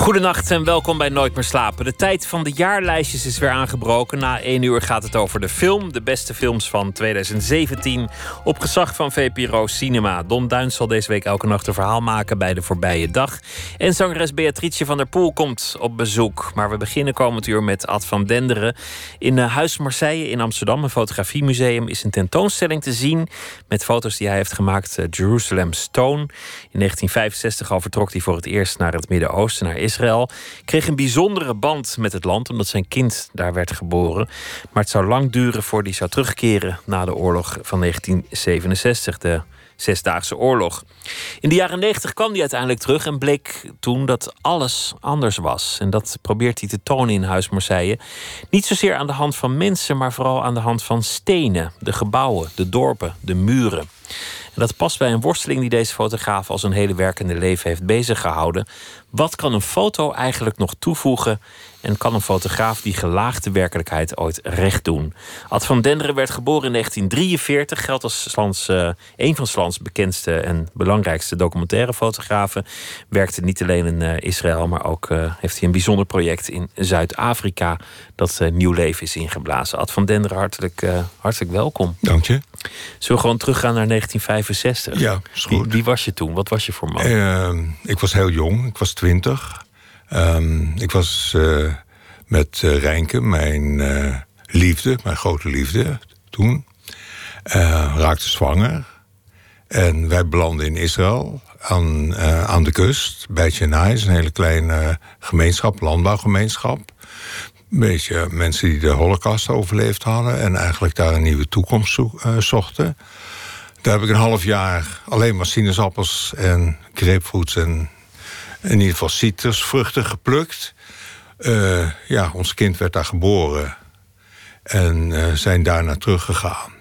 Goedenacht en welkom bij Nooit meer slapen. De tijd van de jaarlijstjes is weer aangebroken. Na één uur gaat het over de film. De beste films van 2017. Op gezag van VPRO Cinema. Don Duins zal deze week elke nacht een verhaal maken bij de voorbije dag. En zangeres Beatrice van der Poel komt op bezoek. Maar we beginnen komend uur met Ad van Denderen. In eh, Huis Marseille in Amsterdam, een fotografiemuseum, is een tentoonstelling te zien. Met foto's die hij heeft gemaakt. eh, Jerusalem Stone. In 1965 al vertrok hij voor het eerst naar het Midden-Oosten, naar Israël. Kreeg een bijzondere band met het land, omdat zijn kind daar werd geboren. Maar het zou lang duren voor hij zou terugkeren na de oorlog van 1967, de Zesdaagse Oorlog. In de jaren 90 kwam hij uiteindelijk terug en bleek toen dat alles anders was. En dat probeert hij te tonen in Huis Marseille. Niet zozeer aan de hand van mensen, maar vooral aan de hand van stenen, de gebouwen, de dorpen, de muren. En dat past bij een worsteling die deze fotograaf al zijn hele werkende leven heeft bezig gehouden. Wat kan een foto eigenlijk nog toevoegen? En kan een fotograaf die gelaagde werkelijkheid ooit recht doen? Ad van Denderen werd geboren in 1943, geldt als Slans, eh, een van Slans bekendste en belangrijkste documentairefotografen. Werkte niet alleen in eh, Israël, maar ook eh, heeft hij een bijzonder project in Zuid-Afrika dat nieuw leven is ingeblazen. Ad van Denderen, hartelijk, hartelijk welkom. Dank je. Zullen we gewoon teruggaan naar 1965? Ja, is Wie, goed. wie was je toen? Wat was je voor man? Ehm, ik was heel jong, ik was twintig. Ehm, ik was eh, met uh, Rijnke, mijn eh, liefde, mijn grote liefde toen. raakte zwanger. En wij belanden in Israël aan, aan de kust, bij Chennai. is een hele kleine gemeenschap, landbouwgemeenschap. Een beetje mensen die de holocaust overleefd hadden... en eigenlijk daar een nieuwe toekomst zo- zochten. Daar heb ik een half jaar alleen maar sinaasappels en grapefruits... en in ieder geval citrusvruchten geplukt. Eh, ja, ons kind werd daar geboren. En eh, zijn daarna teruggegaan.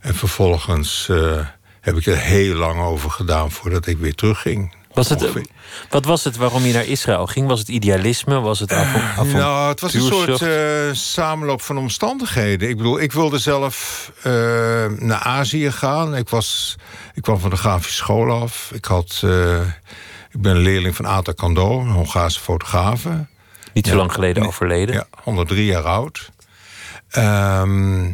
En vervolgens eh, heb ik er heel lang over gedaan voordat ik weer terugging. Was het, Ongeveer. wat was het waarom je naar Israël ging? Was het idealisme? Was het avon- Nou, het was een soort samenloop van omstandigheden. Ik bedoel, ik wilde zelf naar Azië gaan. Ik, was, ik kwam van de grafische school af. Ik, had, ik ben leerling van Ata Kando, een Hongaarse fotografe. Niet zo ja. lang geleden overleden. Ja, 103 jaar oud. Ehm,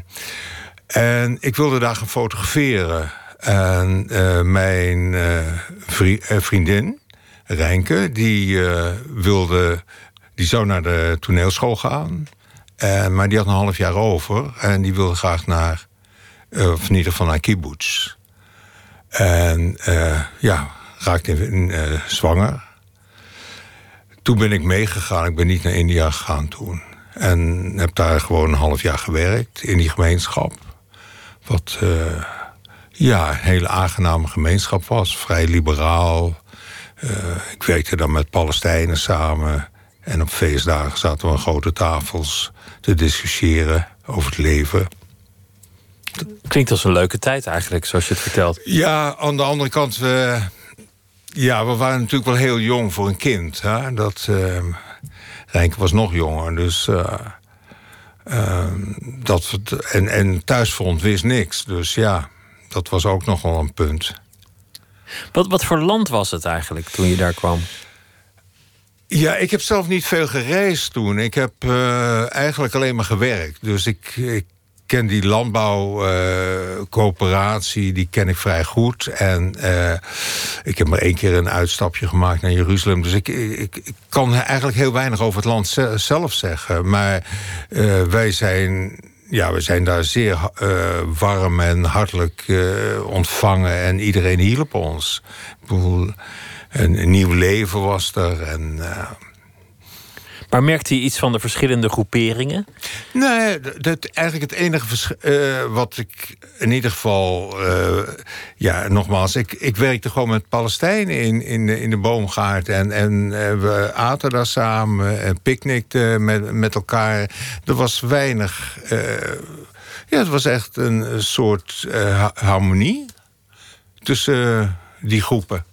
en ik wilde daar gaan fotograferen. En eh, mijn eh, vri- eh, vriendin, Rijnke, die wilde... Die zou naar de toneelschool gaan. Eh, maar die had een half jaar over. En die wilde graag naar... of in ieder geval naar kibbutz. En ja, raakte in, eh, zwanger. Toen ben ik meegegaan. Ik ben niet naar India gegaan toen. En heb daar gewoon een half jaar gewerkt in die gemeenschap. Wat eh, ja, een hele aangename gemeenschap was. Vrij liberaal. Eh, ik werkte dan met Palestijnen samen. En op feestdagen zaten we aan grote tafels te discussiëren over het leven. Klinkt als een leuke tijd eigenlijk, zoals je het vertelt. Ja, aan de andere kant, we, ja, we waren natuurlijk wel heel jong voor een kind. Hè? Dat, eh Rijnke was nog jonger, dus... eh, eh, dat, we- en, en thuisfront wist niks, dus ja, dat was ook nog wel een punt. Wat, wat voor land was het eigenlijk toen je daar kwam? Ja, ik heb zelf niet veel gereisd toen. Ik heb eh, eigenlijk alleen maar gewerkt. Dus ik, ik ken die landbouwcoöperatie, die ken ik vrij goed. En eh, ik heb maar één keer een uitstapje gemaakt naar Jeruzalem. Dus ik, ik, ik kan eigenlijk heel weinig over het land ze- zelf zeggen. Maar eh, wij zijn... Ja, we zijn daar zeer eh, warm en hartelijk ontvangen. En iedereen hielp ons. Ik bedoel, een, een nieuw leven was er. En, Maar merkte je iets van de verschillende groeperingen? Nee, dat, eigenlijk het enige versch- eh, wat ik in ieder geval... eh, ja, nogmaals, ik, ik werkte gewoon met Palestijnen in, in, in de boomgaard. En, en eh, we aten daar samen en picknickten met, met elkaar. Er was weinig... ja, het was echt een soort ha- harmonie tussen die groepen.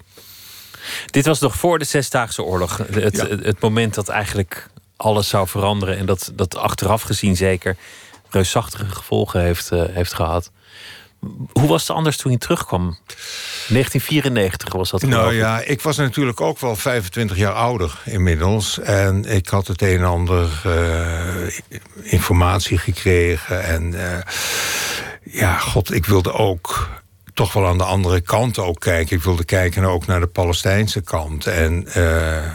Dit was nog voor de Zesdaagse Oorlog. Het, Ja. het, moment dat eigenlijk alles zou veranderen. En dat, dat achteraf gezien zeker reusachtige gevolgen heeft, eh, heeft gehad. Hoe was het anders toen je terugkwam? 1994 was dat Nou ja, ik was natuurlijk ook wel 25 jaar ouder inmiddels. En ik had het een en ander eh, informatie gekregen. En eh, ja, god, ik wilde ook toch wel aan de andere kant ook kijken. Ik wilde kijken ook naar de Palestijnse kant. En eh,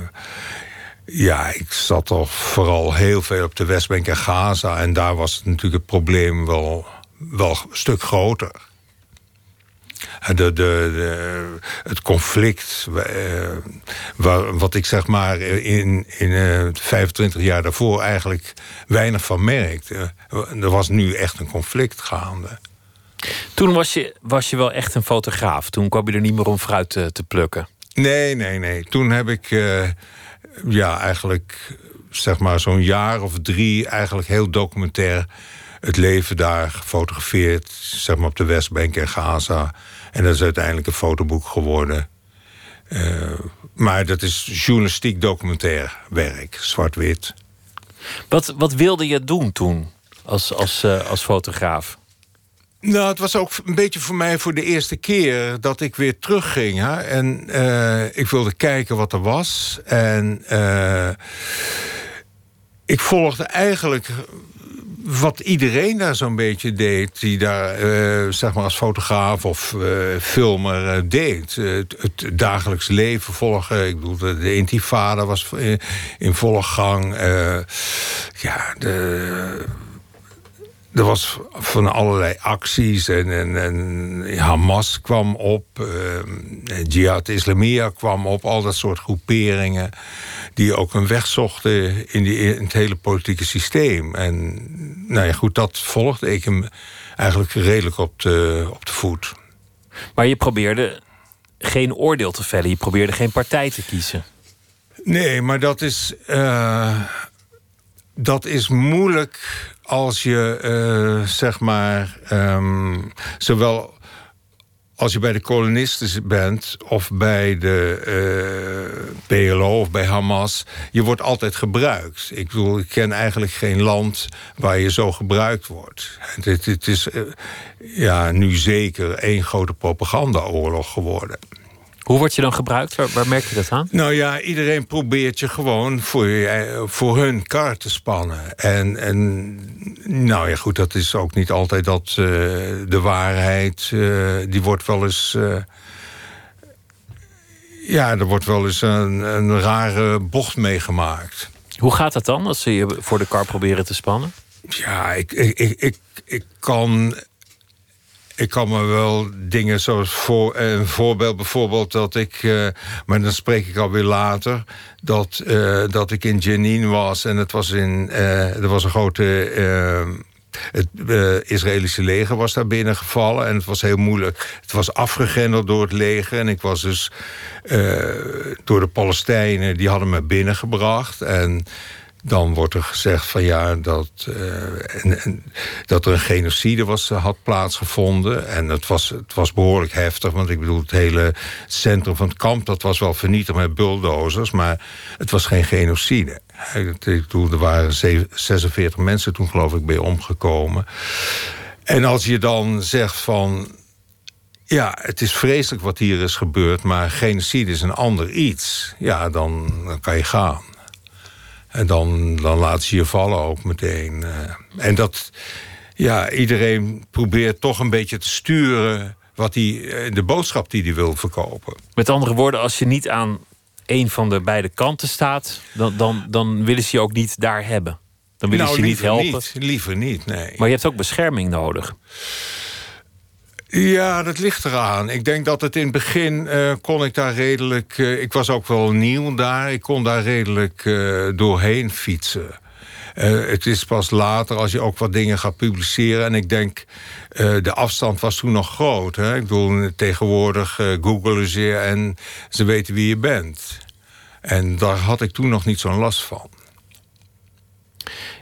ja, ik zat toch vooral heel veel op de Westbank en Gaza. En daar was natuurlijk het probleem wel, wel een stuk groter. De, de, het conflict, eh, waar, wat ik zeg maar in, in eh, 25 jaar daarvoor eigenlijk weinig van merkte. Er was nu echt een conflict gaande. Toen was je, was je wel echt een fotograaf. Toen kwam je er niet meer om fruit te, te plukken. Nee, nee, nee. Toen heb ik eh, ja, eigenlijk zeg maar zo'n jaar of drie eigenlijk heel documentair het leven daar gefotografeerd. Zeg maar op de Westbank en Gaza. En dat is uiteindelijk een fotoboek geworden. Eh, maar dat is journalistiek documentair werk, zwart-wit. Wat, wat wilde je doen toen als, als, eh, als fotograaf? Nou, het was ook een beetje voor mij voor de eerste keer dat ik weer terugging. Hè? En eh, ik wilde kijken wat er was. En eh, ik volgde eigenlijk wat iedereen daar zo'n beetje deed, die daar eh, zeg maar als fotograaf of eh, filmer deed. Het, dagelijks leven volgen. Ik bedoel, de, intifada was in, in volle gang. Ja, de, er was van allerlei acties en, en, en Hamas kwam op, eh, Jihad Islamia kwam op, al dat soort groeperingen die ook een weg zochten in, die, in het hele politieke systeem. En nou ja, goed, dat volgde ik hem eigenlijk redelijk op de, op de voet. Maar je probeerde geen oordeel te vellen. Je probeerde geen partij te kiezen. Nee, maar dat is, eh, dat is moeilijk als je, eh, zeg maar, ehm, zowel als je bij de kolonisten bent of bij de eh, PLO of bij Hamas, je wordt altijd gebruikt. Ik bedoel, ik ken eigenlijk geen land waar je zo gebruikt wordt. Het, het is eh, ja, nu zeker één grote propagandaoorlog geworden. Hoe word je dan gebruikt? Waar, waar merk je dat aan? Nou ja, iedereen probeert je gewoon voor, je, voor hun kar te spannen. En, en nou ja, goed, dat is ook niet altijd dat uh, de waarheid. Uh, die wordt wel eens. Uh, ja, er wordt wel eens een, een rare bocht meegemaakt. Hoe gaat dat dan als ze je voor de kar proberen te spannen? Ja, ik, ik, ik, ik, ik kan ik kan me wel dingen zoals voor, een voorbeeld bijvoorbeeld dat ik, uh, maar dan spreek ik alweer later, dat, uh, dat ik in Jenin was en het was in, uh, er was een grote. het Israëlische leger was daar binnengevallen en het was heel moeilijk. Het was afgegrendeld door het leger en ik was dus door de Palestijnen, die hadden me binnengebracht. En dan wordt er gezegd van ja, dat, uh, en, dat er een genocide was, had plaatsgevonden. En het was, het was behoorlijk heftig, want ik bedoel, het hele centrum van het kamp... dat was wel vernietigd met bulldozers, maar het was geen genocide. Ik bedoel, er waren 46 mensen toen, geloof ik, bij omgekomen. En als je dan zegt van... Ja, het is vreselijk wat hier is gebeurd, maar genocide is een ander iets. Ja, dan kan je gaan. En dan, dan laat ze je vallen ook meteen. En dat, ja, iedereen probeert toch een beetje te sturen... Wat die, de boodschap die hij wil verkopen. Met andere woorden, als je niet aan een van de beide kanten staat... dan, dan, dan willen ze je ook niet daar hebben. Dan willen nou, ze je niet helpen. Niet, liever niet, nee. Maar je hebt ook bescherming nodig. Ja, dat ligt eraan. Ik denk dat het in het begin uh, kon ik daar redelijk... Uh, ik was ook wel nieuw daar. Ik kon daar redelijk uh, doorheen fietsen. het is pas later als je ook wat dingen gaat publiceren. En ik denk, de afstand was toen nog groot. Hè? Ik bedoel, tegenwoordig googelen ze en ze weten wie je bent. En daar had ik toen nog niet zo'n last van.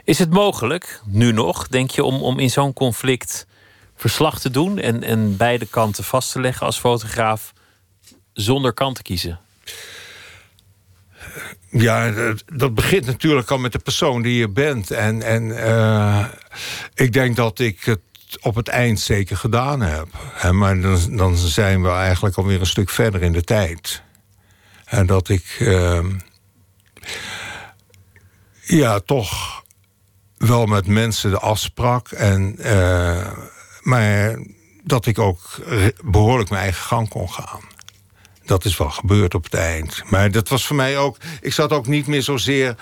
Is het mogelijk, nu nog, denk je, om, om in zo'n conflict verslag te doen en, en beide kanten vast te leggen als fotograaf zonder kant te kiezen? Ja, dat, dat begint natuurlijk al met de persoon die je bent. En, en eh, ik denk dat ik het op het eind zeker gedaan heb. Maar dan, dan zijn we eigenlijk alweer een stuk verder in de tijd. En dat ik... ehm, ja, toch wel met mensen de afsprak. En, eh, maar dat ik ook behoorlijk mijn eigen gang kon gaan. Dat is wel gebeurd op het eind. Maar dat was voor mij ook... Ik zat ook niet meer zozeer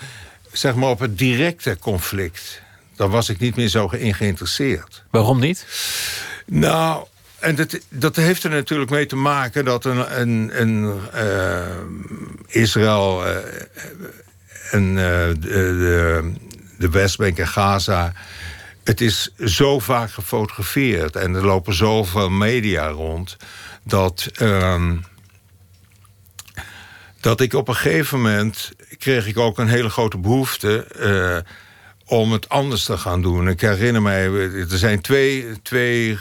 zeg maar, op het directe conflict. Daar was ik niet meer zo in geïnteresseerd. Waarom niet? Nou, en dat, dat heeft er natuurlijk mee te maken dat een, een, een eh, Israël eh, en eh, de, de Westbank en Gaza. Het is zo vaak gefotografeerd en er lopen zoveel media rond dat. ehm, dat ik op een gegeven moment kreeg ik ook een hele grote behoefte eh, om het anders te gaan doen. Ik herinner mij, er zijn twee, twee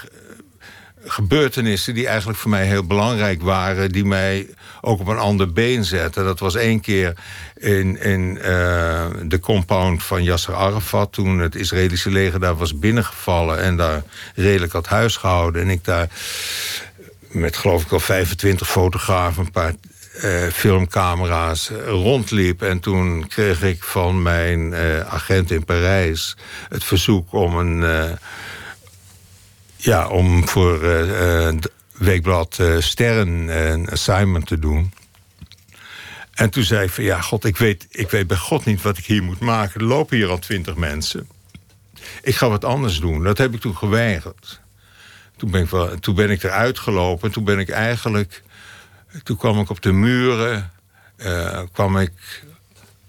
gebeurtenissen die eigenlijk voor mij heel belangrijk waren, die mij ook op een ander been zetten. Dat was één keer in, in eh, de compound van Yasser Arafat, toen het Israëlische leger daar was binnengevallen en daar redelijk had huisgehouden. En ik daar met geloof ik al 25 fotografen, een paar eh, filmcamera's rondliep. En toen kreeg ik van mijn eh, agent in Parijs het verzoek om een. Eh, ja, om voor eh, eh, d- Weekblad eh, Sterren eh, een assignment te doen. En toen zei ik van ja, god, ik weet, ik weet bij god niet wat ik hier moet maken. Er lopen hier al twintig mensen. Ik ga wat anders doen. Dat heb ik toen geweigerd. Toen ben ik, wel, toen ben ik eruit gelopen. Toen ben ik eigenlijk... Toen kwam ik op de muren... eh, kwam ik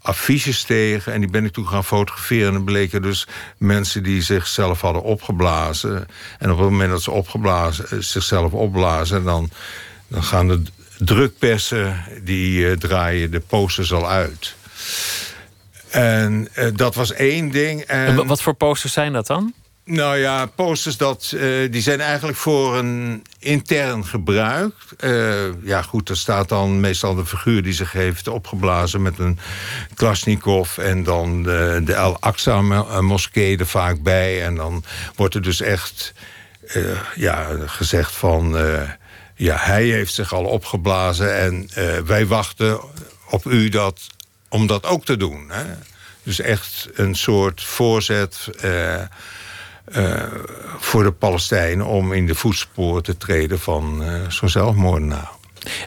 affiches tegen en die ben ik toen gaan fotograferen. En dan bleken dus mensen die zichzelf hadden opgeblazen. En op het moment dat ze opgeblazen, eh, zichzelf opblazen... dan, dan gaan de drukpersen, die eh, draaien de posters al uit. En eh, dat was één ding. En, En wa- wat voor posters zijn dat dan? Nou ja, posters dat, eh, die zijn eigenlijk voor een intern gebruik. Eh, ja goed, er staat dan meestal de figuur die zich heeft opgeblazen... met een Klasnikov en dan de, de Al-Aqsa-moskee er vaak bij. En dan wordt er dus echt eh, ja, gezegd van... eh, ja, hij heeft zich al opgeblazen en eh, wij wachten op u dat, om dat ook te doen. Hè? Dus echt een soort voorzet... eh, voor de Palestijnen om in de voetsporen te treden van eh, zo'n zelfmoordenaar.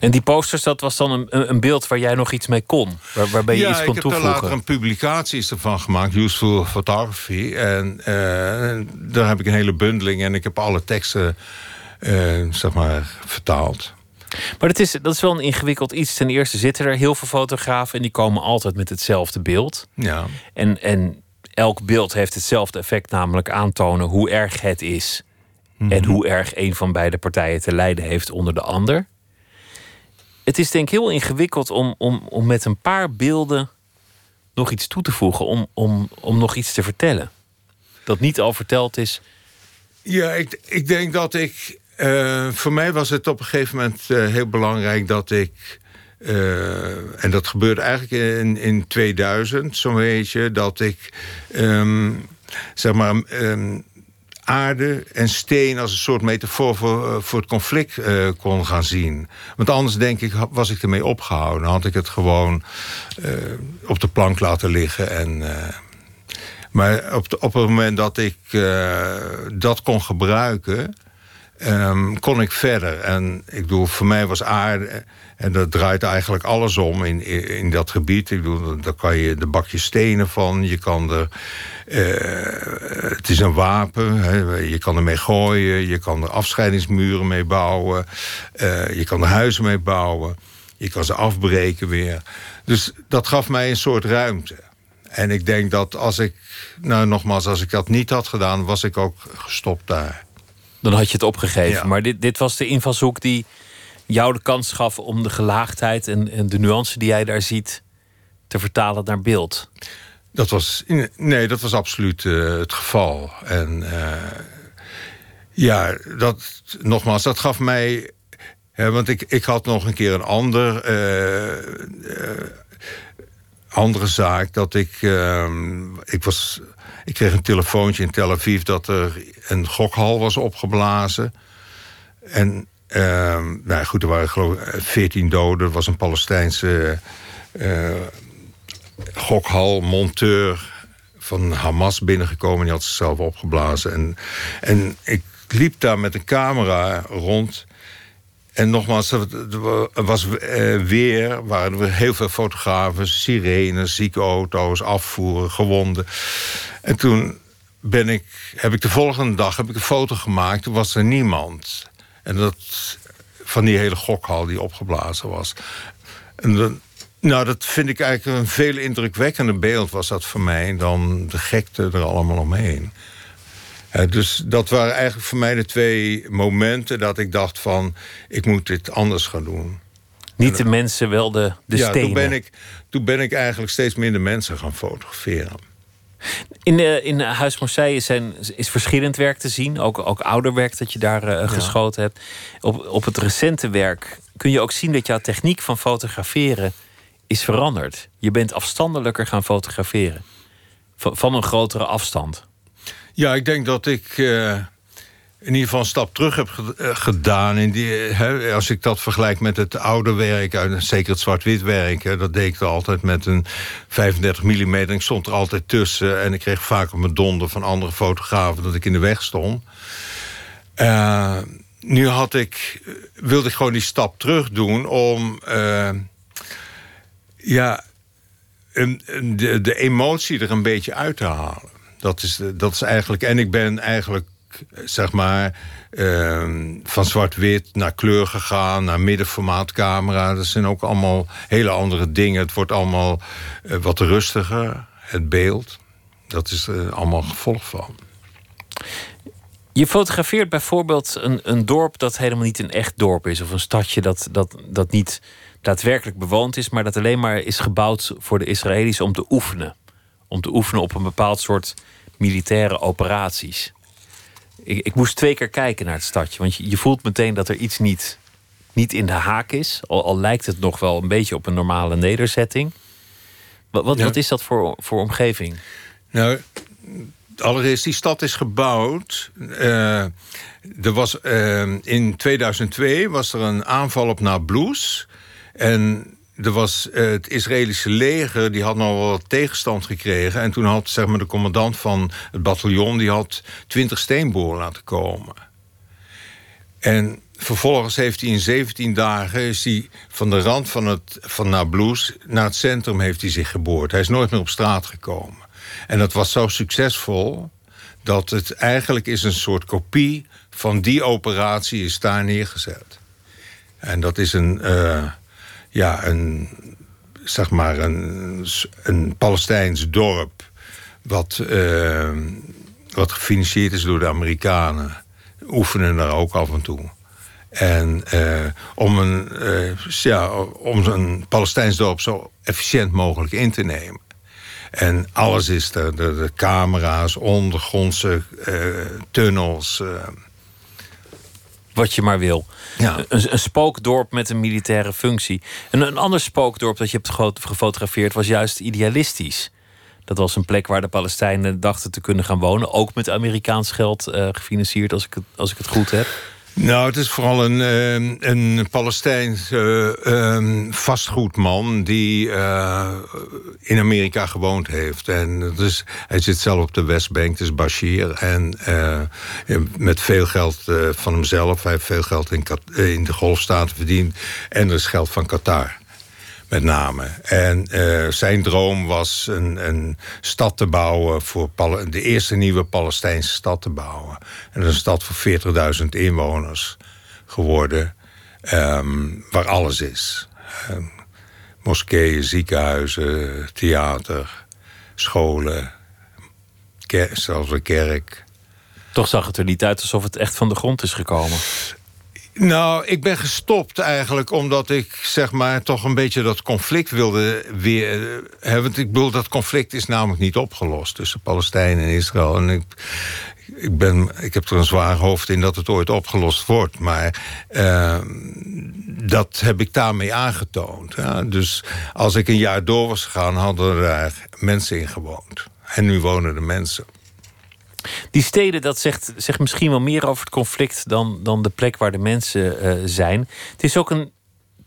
En die posters, dat was dan een, een beeld waar jij nog iets mee kon? Waar, waarbij je ja, iets ik kon heb daar toevoegen? later een publicatie is ervan gemaakt, Useful Photography. En eh, daar heb ik een hele bundeling en ik heb alle teksten zeg maar, vertaald. Maar dat is, dat is wel een ingewikkeld iets. Ten eerste zitten er heel veel fotografen... en die komen altijd met hetzelfde beeld. Ja. En, en elk beeld heeft hetzelfde effect, namelijk aantonen hoe erg het is. En hoe erg een van beide partijen te lijden heeft onder de ander. Het is denk ik heel ingewikkeld om, om, om met een paar beelden nog iets toe te voegen. Om, om, om nog iets te vertellen. Dat niet al verteld is. Ja, ik, ik denk dat ik. eh, voor mij was het op een gegeven moment eh, heel belangrijk dat ik. Eh, en dat gebeurde eigenlijk in, in 2000, zo'n beetje. Dat ik. ehm, zeg maar. ehm, aarde en steen als een soort metafoor voor, eh, voor het conflict eh, kon gaan zien. Want anders denk ik, was ik ermee opgehouden. Had ik het gewoon op de plank laten liggen en. maar op, de- op het moment dat ik dat kon gebruiken, ehm, kon ik verder. En ik bedoel, voor mij was aarde, en dat draait eigenlijk alles om in, in, dat gebied. Ik bedoel, daar kan je de bakje stenen van, je kan er. eh, het is een wapen, hè, je kan ermee gooien, je kan er afscheidingsmuren mee bouwen, eh, je kan er huizen mee bouwen, je kan ze afbreken weer. Dus dat gaf mij een soort ruimte. En ik denk dat als ik, nou nogmaals, als ik dat niet had gedaan, was ik ook gestopt daar. Dan had je het opgegeven. Ja. Maar dit, dit was de invalshoek die jou de kans gaf om de gelaagdheid en, en de nuance die jij daar ziet te vertalen naar beeld. Dat was, nee, dat was absoluut eh, het geval. En eh, ja, dat, nogmaals, dat gaf mij. Hè, want ik, ik had nog een keer een ander. eh, andere zaak dat ik. ehm, ik, was, ik kreeg een telefoontje in Tel Aviv dat er een gokhal was opgeblazen. En ehm, nou goed, er waren geloof ik 14 doden. Er was een Palestijnse eh, gokhal, monteur van Hamas binnengekomen. Die had zichzelf opgeblazen. En, en ik liep daar met een camera rond. En nogmaals, er was eh, weer, waren er heel veel fotografen, sirenes, zieke auto's, afvoeren, gewonden. En toen ben ik, heb ik de volgende dag heb ik een foto gemaakt, toen was er niemand. En dat van die hele gokhal die opgeblazen was. En dan, nou, dat vind ik eigenlijk een veel indrukwekkender beeld was dat voor mij dan de gekte er allemaal omheen. Eh, dus dat waren eigenlijk voor mij de twee momenten dat ik dacht van... ik moet dit anders gaan doen. Niet de mensen, wel de, de ja, stenen. toen ben, ik, toen ben ik eigenlijk steeds minder mensen gaan fotograferen. In, de, in Huis Marseille zijn, is verschillend werk te zien. Ook, ook ouder werk dat je daar eh, geschoten hebt. Op, op het recente werk kun je ook zien dat jouw techniek van fotograferen is veranderd. Je bent afstandelijker gaan fotograferen. Van, van een grotere afstand. Ja, ik denk dat ik eh, in ieder geval een stap terug heb eh, gedaan. In die, hè, als ik dat vergelijk met het oude werk, zeker het zwart-wit werk... hè, dat deed ik altijd met een 35 mm. Ik stond er altijd tussen en ik kreeg vaak op mijn donder van andere fotografen... dat ik in de weg stond. Eh, nu had ik, wilde ik gewoon die stap terug doen om... ja, de emotie er een beetje uit te halen. Dat is, dat is eigenlijk. En ik ben eigenlijk, zeg maar, ehm, van zwart-wit naar kleur gegaan, naar middenformaatcamera. Dat zijn ook allemaal hele andere dingen. Het wordt allemaal eh, wat rustiger, het beeld. Dat is er allemaal gevolg van. Je fotografeert bijvoorbeeld een, een dorp dat helemaal niet een echt dorp is. Of een stadje dat, dat, dat niet daadwerkelijk bewoond is, maar dat alleen maar is gebouwd voor de Israëli's om te oefenen. Om te oefenen op een bepaald soort militaire operaties. Ik, ik moest twee keer kijken naar het stadje, want je, je voelt meteen dat er iets niet, niet in de haak is. Al, al lijkt het nog wel een beetje op een normale nederzetting. Wat, wat, Ja. wat is dat voor, voor omgeving? Nou, allereerst, die stad is gebouwd. Eh, er was, eh, in 2002 was er een aanval op Nablus. En er was eh, het Israëlische leger, die had nog wel wat tegenstand gekregen. En toen had zeg maar, de commandant van het bataljon... die had 20 steenboren laten komen. En vervolgens heeft hij in 17 dagen... Is hij van de rand van, het, van Nablus naar het centrum heeft hij zich geboord. Hij is nooit meer op straat gekomen. En dat was zo succesvol dat het eigenlijk is een soort kopie van die operatie is daar neergezet. En dat is een, eh, ja, een, zeg maar een, een Palestijns dorp wat, eh, wat gefinancierd is door de Amerikanen. Oefenen daar ook af en toe. En eh, om, een, eh, ja, om een Palestijns dorp zo efficiënt mogelijk in te nemen. En alles is er. De, de camera's, ondergrondse tunnels. Wat je maar wil. Ja. Een, een spookdorp met een militaire functie. En een ander spookdorp dat je hebt gefotografeerd was juist idealistisch. Dat was een plek waar de Palestijnen dachten te kunnen gaan wonen. Ook met Amerikaans geld eh, gefinancierd, als ik, het, als ik het goed heb. Nou, het is vooral een, eh, een Palestijns eh, eh, vastgoedman die eh, in Amerika gewoond heeft. En is, hij zit zelf op de Westbank, het is Bashir. En eh, met veel geld van hemzelf. Hij heeft veel geld in, in de Golfstaten verdiend. En er is geld van Qatar. Met name. En eh, zijn droom was een, een stad te bouwen voor de eerste nieuwe Palestijnse stad te bouwen. En een stad voor 40.000 inwoners geworden, ehm, waar alles is. Ehm, moskeeën, ziekenhuizen, theater, scholen, zelfs een kerk. Toch zag het er niet uit alsof het echt van de grond is gekomen. Nou, ik ben gestopt eigenlijk omdat ik zeg maar toch een beetje dat conflict wilde weer hebben. Want ik bedoel, dat conflict is namelijk niet opgelost tussen Palestijnen en Israël. En ik, ik, ben, ik heb er een zwaar hoofd in dat het ooit opgelost wordt. Maar uh, dat heb ik daarmee aangetoond. Ja. Dus als ik een jaar door was gegaan, hadden er daar mensen in gewoond. En nu wonen er mensen. Die steden, dat zegt, zegt misschien wel meer over het conflict dan, dan de plek waar de mensen uh, zijn. Het is ook een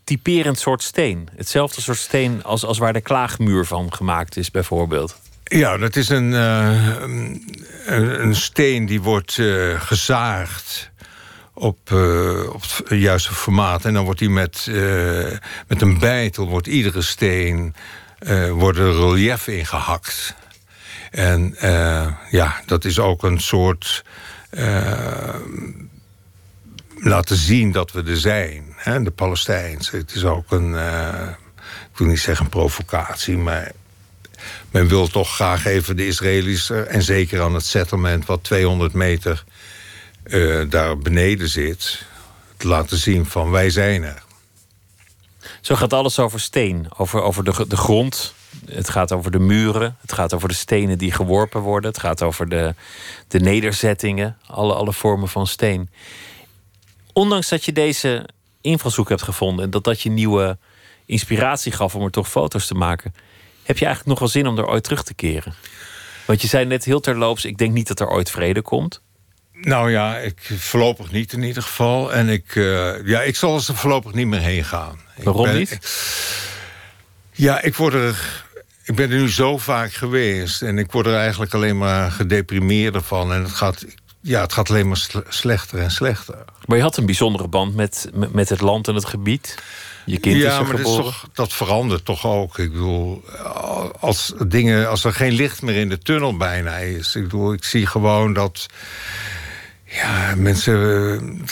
typerend soort steen. Hetzelfde soort steen als, als waar de klaagmuur van gemaakt is, bijvoorbeeld. Ja, dat is een, uh, een, een, steen die wordt uh, gezaagd op, op het juiste formaat. En dan wordt die met, met een bijtel, wordt iedere steen, wordt er relief ingehakt. En ja, dat is ook een soort laten zien dat we er zijn. Hè, de Palestijnse. Het is ook een, ik wil niet zeggen provocatie, maar men wil toch graag even de Israëli's... Eh, en zeker aan het settlement wat 200 meter uh, daar beneden zit... te laten zien van wij zijn er. Zo gaat alles over steen, over, over de, de grond. Het gaat over de muren, het gaat over de stenen die geworpen worden... het gaat over de, de nederzettingen, alle, alle vormen van steen. Ondanks dat je deze invalshoek hebt gevonden... en dat dat je nieuwe inspiratie gaf om er toch foto's te maken... Heb je eigenlijk nog wel zin om er ooit terug te keren? Want je zei net heel terloops, ik denk niet dat er ooit vrede komt. Nou ja, ik voorlopig niet in ieder geval. En ik, uh, ja, ik zal er voorlopig niet meer heen gaan. Waarom ben, niet? Ik, ja, ik word er... Ik ben er nu zo vaak geweest. En ik word er eigenlijk alleen maar gedeprimeerder van. En het gaat, ja, het gaat alleen maar slechter en slechter. Maar je had een bijzondere band met, met het land en het gebied. Je kind ja, is er maar dat, toch, dat, verandert toch ook. Ik bedoel, als, dingen, als er geen licht meer in de tunnel bijna is. Ik bedoel, ik zie gewoon dat... Ja, mensen...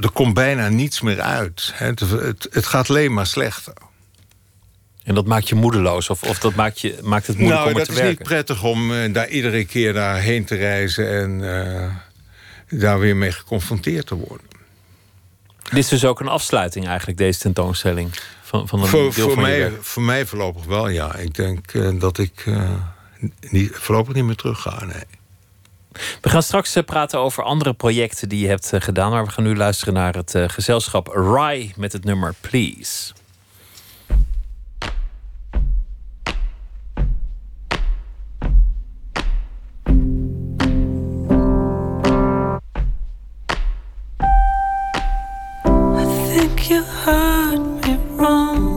Er komt bijna niets meer uit. Het, het, het gaat alleen maar slechter. En dat maakt je moedeloos? Of, of dat maakt, je, maakt het moeilijk nou, om er te werken? Nou, dat is niet prettig om uh, daar iedere keer daarheen te reizen... en uh, daar weer mee geconfronteerd te worden. Dit is dus ook een afsluiting eigenlijk, deze tentoonstelling? Van, van een voor, deel voor, van mij, voor mij voorlopig wel, ja. Ik denk uh, dat ik niet, voorlopig niet meer terug ga, nee. We gaan straks praten over andere projecten die je hebt gedaan. Maar we gaan nu luisteren naar het gezelschap Rye met het nummer Please. You heard me wrong.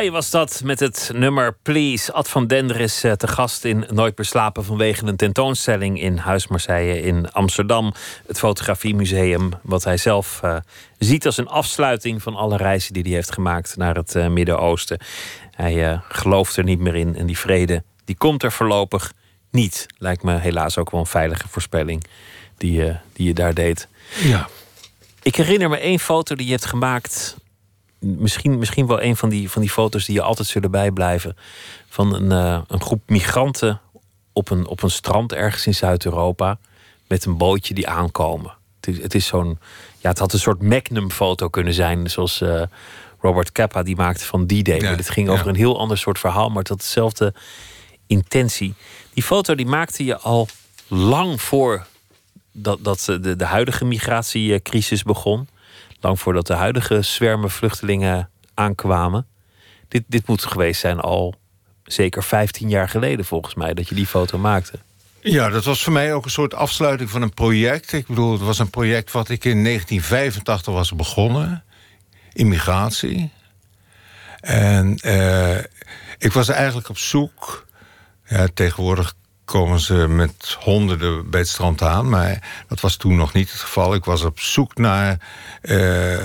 Rai was dat met het nummer Please. Ad van Dender is eh, te gast in Nooit meer slapen vanwege een tentoonstelling in Huis Marseille in Amsterdam. Het fotografiemuseum, wat hij zelf uh, ziet als een afsluiting van alle reizen die hij heeft gemaakt naar het uh, Midden-Oosten. Hij gelooft er niet meer in en die vrede die komt er voorlopig niet. Lijkt me helaas ook wel een veilige voorspelling die, die je daar deed. Ja. Ik herinner me één foto die je hebt gemaakt misschien, misschien wel een van die, van die foto's die je altijd zullen bijblijven. Van een, uh, een groep migranten op een, op een strand ergens in Zuid-Europa. Met een bootje die aankomen. Het is, het is zo'n. Ja, het had een soort Magnum-foto kunnen zijn. Zoals uh, Robert Capa die maakte van D-Day. Ja, het ging over een heel ander soort verhaal, maar het had dezelfde intentie. Die foto die maakte je al lang voor dat, dat de, de huidige migratiecrisis begon. Lang voordat de huidige zwermen vluchtelingen aankwamen. Dit, dit moet geweest zijn al zeker 15 jaar geleden, volgens mij, dat je die foto maakte. Ja, dat was voor mij ook een soort afsluiting van een project. Ik bedoel, het was een project wat ik in 1985 was begonnen. Immigratie. En uh, ik was eigenlijk op zoek. Ja, tegenwoordig komen ze met honderden bij het strand aan. Maar dat was toen nog niet het geval. Ik was op zoek naar... Uh,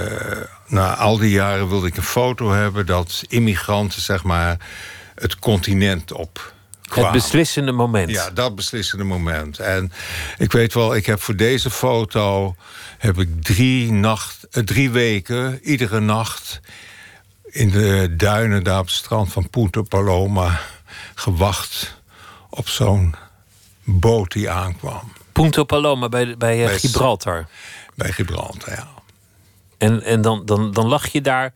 na al die jaren wilde ik een foto hebben... dat immigranten, zeg maar, het continent op Het beslissende moment. Ja, dat beslissende moment. En ik weet wel, ik heb voor deze foto... heb ik drie, nacht, uh, drie weken, iedere nacht... in de duinen daar op het strand van Punta Paloma gewacht op zo'n boot die aankwam. Punta Paloma bij, bij, bij Gibraltar. Bij Gibraltar, ja. En, en dan, dan, dan lag je daar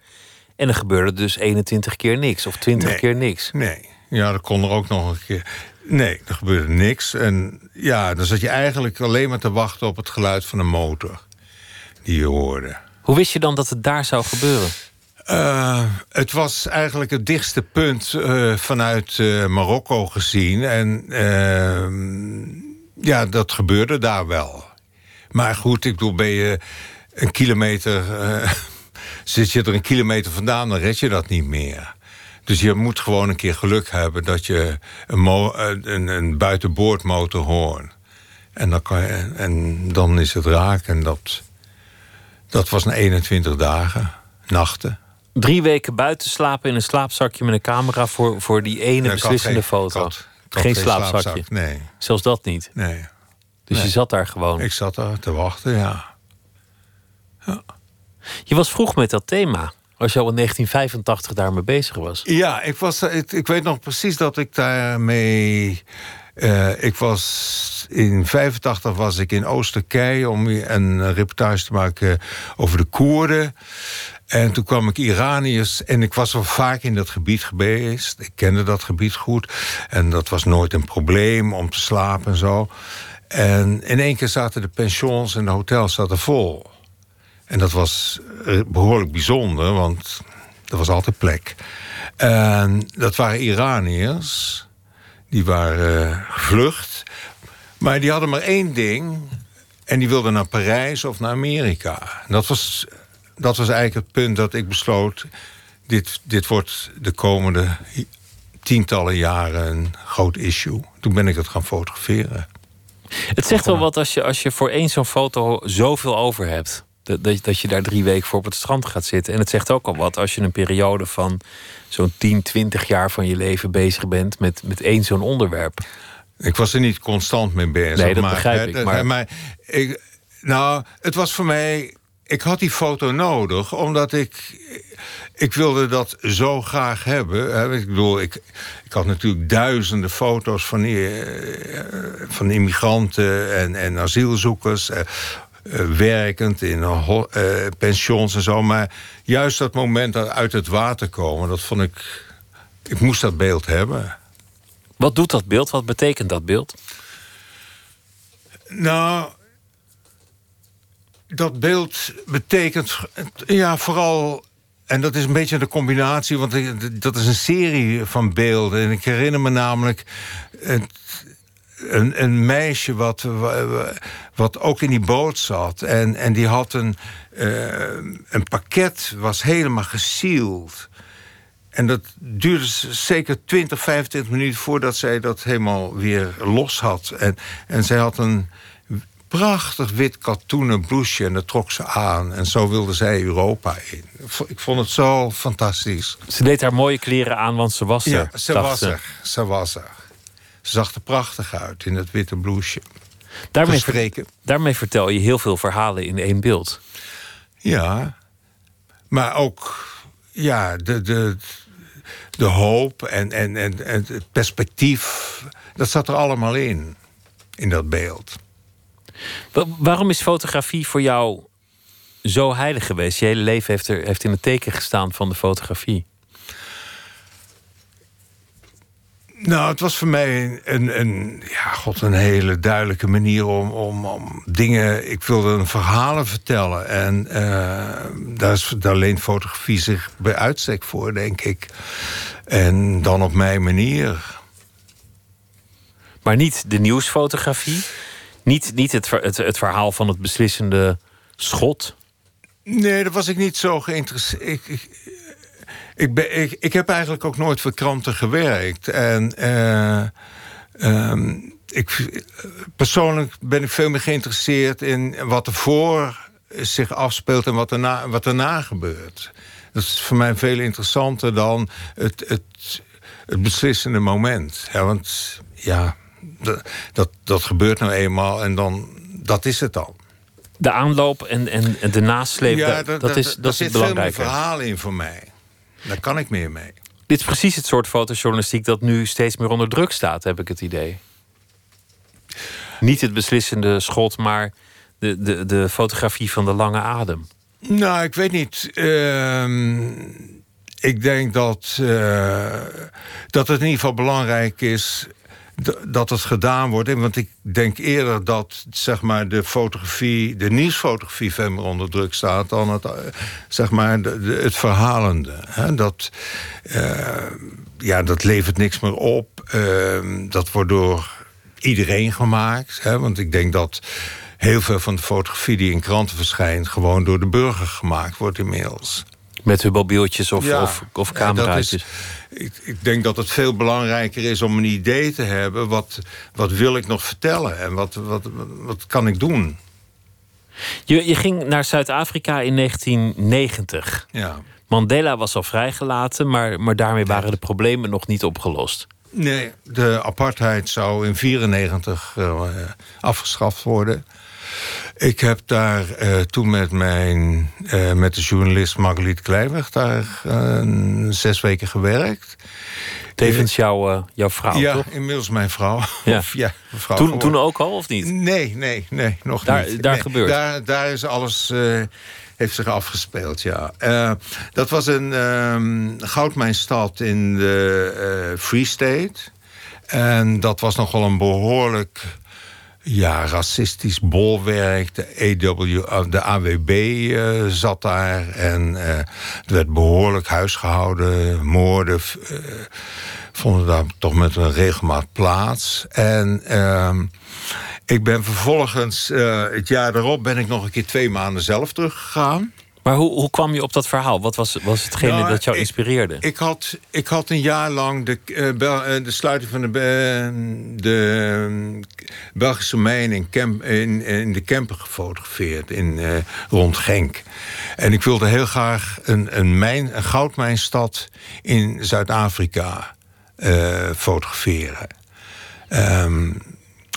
en er gebeurde dus 21 keer niks of 20 keer niks. Nee, ja, dat kon er ook nog een keer. Nee, er gebeurde niks. En ja, dan zat je eigenlijk alleen maar te wachten op het geluid van een motor die je hoorde. Hoe wist je dan dat het daar zou gebeuren? Uh, het was eigenlijk het dichtste punt uh, vanuit uh, Marokko gezien. En ja, dat gebeurde daar wel. Maar goed, ik bedoel, ben je een kilometer. zit je er een kilometer vandaan, dan red je dat niet meer. Dus je moet gewoon een keer geluk hebben dat je een, een, een buitenboordmotor hoort. En dan, kan je, en dan is het raak. En dat, dat was na 21 dagen, nachten. Drie weken buiten slapen in een slaapzakje met een camera voor, voor die ene Ja, beslissende geen- foto. geen geen slaapzakje. slaapzak, nee. Zelfs dat niet. Nee. Dus Nee. je zat daar gewoon. Ik zat daar te wachten, ja. Je was vroeg met dat thema. Als je al in 1985 daarmee bezig was. Ja, ik, was, ik, ik weet nog precies dat ik daarmee... eh ik was in 85 was ik in Oosterkei om een reportage te maken over de Koerden. En toen kwam ik Iraniërs en ik was al vaak in dat gebied geweest. Ik kende dat gebied goed en dat was nooit een probleem om te slapen en zo. En in één keer zaten de pensions en de hotels zaten vol. En dat was eh, behoorlijk bijzonder, want er was altijd plek. En dat waren Iraniërs. Die waren eh, gevlucht. Maar die hadden maar één ding. En die wilden naar Parijs of naar Amerika. En dat was, dat was eigenlijk het punt dat ik besloot... Dit, dit wordt de komende tientallen jaren een groot issue. Toen ben ik het gaan fotograferen. Het zegt wel wat als je, als je voor één zo'n foto zoveel over hebt. Dat, dat, dat je daar drie weken voor op het strand gaat zitten. En het zegt ook al wat als je een periode van zo'n 10, 20 jaar van je leven bezig bent met, met één zo'n onderwerp. Ik was er niet constant mee bezig. Nee, dat maar, begrijp ik, maar- ik, nou, het was voor mij. Ik had die foto nodig, omdat ik. Ik wilde dat zo graag hebben. Ik bedoel, ik, ik had natuurlijk duizenden foto's van, eh, van immigranten en, en asielzoekers. eh, eh, werkend in pensions en zo. Maar juist dat moment dat uit het water komen, dat vond ik. Ik moest dat beeld hebben. Wat doet dat beeld? Wat betekent dat beeld? Nou, dat beeld betekent ja, vooral. En dat is een beetje de combinatie, want dat is een serie van beelden. En ik herinner me namelijk een, een meisje wat, wa- wat ook in die boot zat. En, en die had een, eh, een pakket, was helemaal gesield. En dat duurde zeker 20, 25 minuten voordat zij dat helemaal weer los had. En, en zij had een prachtig wit katoenen blouseje en dat trok ze aan. En zo wilde zij Europa in. Ik vond het zo fantastisch. Ze deed haar mooie kleren aan, want ze was er. Ja, ze was er. Ze was er. Ze zag er prachtig uit in dat witte blouseje. Daarmee, vertel je heel veel verhalen in één beeld. Ja, maar ook ja, de, de, de hoop en, en, en, en het perspectief. Dat zat er allemaal in, in dat beeld. Wa- Waarom is fotografie voor jou zo heilig geweest? Je hele leven heeft, er, heeft in het teken gestaan van de fotografie. Nou, het was voor mij een, een, ja, god, een hele duidelijke manier om, om, om dingen. Ik wilde een verhalen vertellen. En eh, daar, is, daar leent fotografie zich bij uitstek voor, denk ik. En dan op mijn manier. Maar niet de nieuwsfotografie. Niet, niet het, het, het verhaal van het beslissende schot. Nee, daar was ik niet zo geïnteresseerd. Ik, ik, ik, ben, ik, ik heb eigenlijk ook nooit voor kranten gewerkt. En eh, ehm, ik, persoonlijk ben ik veel meer geïnteresseerd in wat er voor zich afspeelt en wat erna, wat erna gebeurt. Dat is voor mij veel interessanter dan het, het, het beslissende moment. Ja, want ja, dat, dat, gebeurt nou eenmaal en dan, dat is het dan. De aanloop en, en, en de nasleep, Ja, dat, daar- dat is, daar- dat daar is zit het veel meer belangrijke. verhaal in voor mij. Daar kan ik meer mee. Dit is precies het soort fotojournalistiek dat nu steeds meer onder druk staat, heb ik het idee. Niet het beslissende schot, maar de, de, de fotografie van de lange adem. Nou, ik weet niet. Ehm, ik denk dat, eh, dat het in ieder geval belangrijk is dat het gedaan wordt. Want ik denk eerder dat zeg maar, de fotografie, de nieuwsfotografie veel meer onder druk staat dan het, eh, zeg maar, de, het verhalende. Hè? Dat, eh, ja, dat levert niks meer op. Ehm, dat wordt door iedereen gemaakt. Hè? Want ik denk dat heel veel van de fotografie die in kranten verschijnt... gewoon door de burger gemaakt wordt inmiddels. Met hun mobieltjes of, Ja. of, of is- ik, ik denk dat het veel belangrijker is om een idee te hebben... wat, wat wil ik nog vertellen en wat, wat, wat kan ik doen? Je, je ging naar Zuid-Afrika in 1990. Ja. Mandela was al vrijgelaten, maar, maar daarmee waren de problemen nog niet opgelost. Nee, de apartheid zou in 1994 afgeschaft worden. Ik heb daar eh, toen met, mijn, eh, met de journalist Marguerite Kleiweg... daar eh, zes weken gewerkt. Tevens jouw, jouw vrouw, ja, toch? inmiddels mijn vrouw. Ja. Of, ja, mevrouw Toen, geworden. toen ook al, of niet? Nee, nee, nee, nog Daar- niet. daar Nee, gebeurt. Daar, daar is alles, heeft zich afgespeeld, ja. Dat was een ehm goudmijnstad in de eh, Free State. En dat was nogal een behoorlijk ja, racistisch bolwerk. De, EW, eh, de AWB eh, zat daar. En eh, er werd behoorlijk huisgehouden. Moorden eh, vonden daar toch met een regelmaat plaats. En ehm, ik ben vervolgens, het jaar daarop... ben ik nog een keer twee maanden zelf teruggegaan. Maar hoe, hoe kwam je op dat verhaal? Wat was, was hetgene Nou, dat jou ik- inspireerde? Ik had, ik had een jaar lang de, eh, Bel- eh, de sluiting van de, Be- de eh, Belgische mijn in, Kemp, in, in de Kempen gefotografeerd in, eh, rond Genk. En ik wilde heel graag een, een, mijn, een goudmijnstad in Zuid-Afrika eh, fotograferen. Ehm,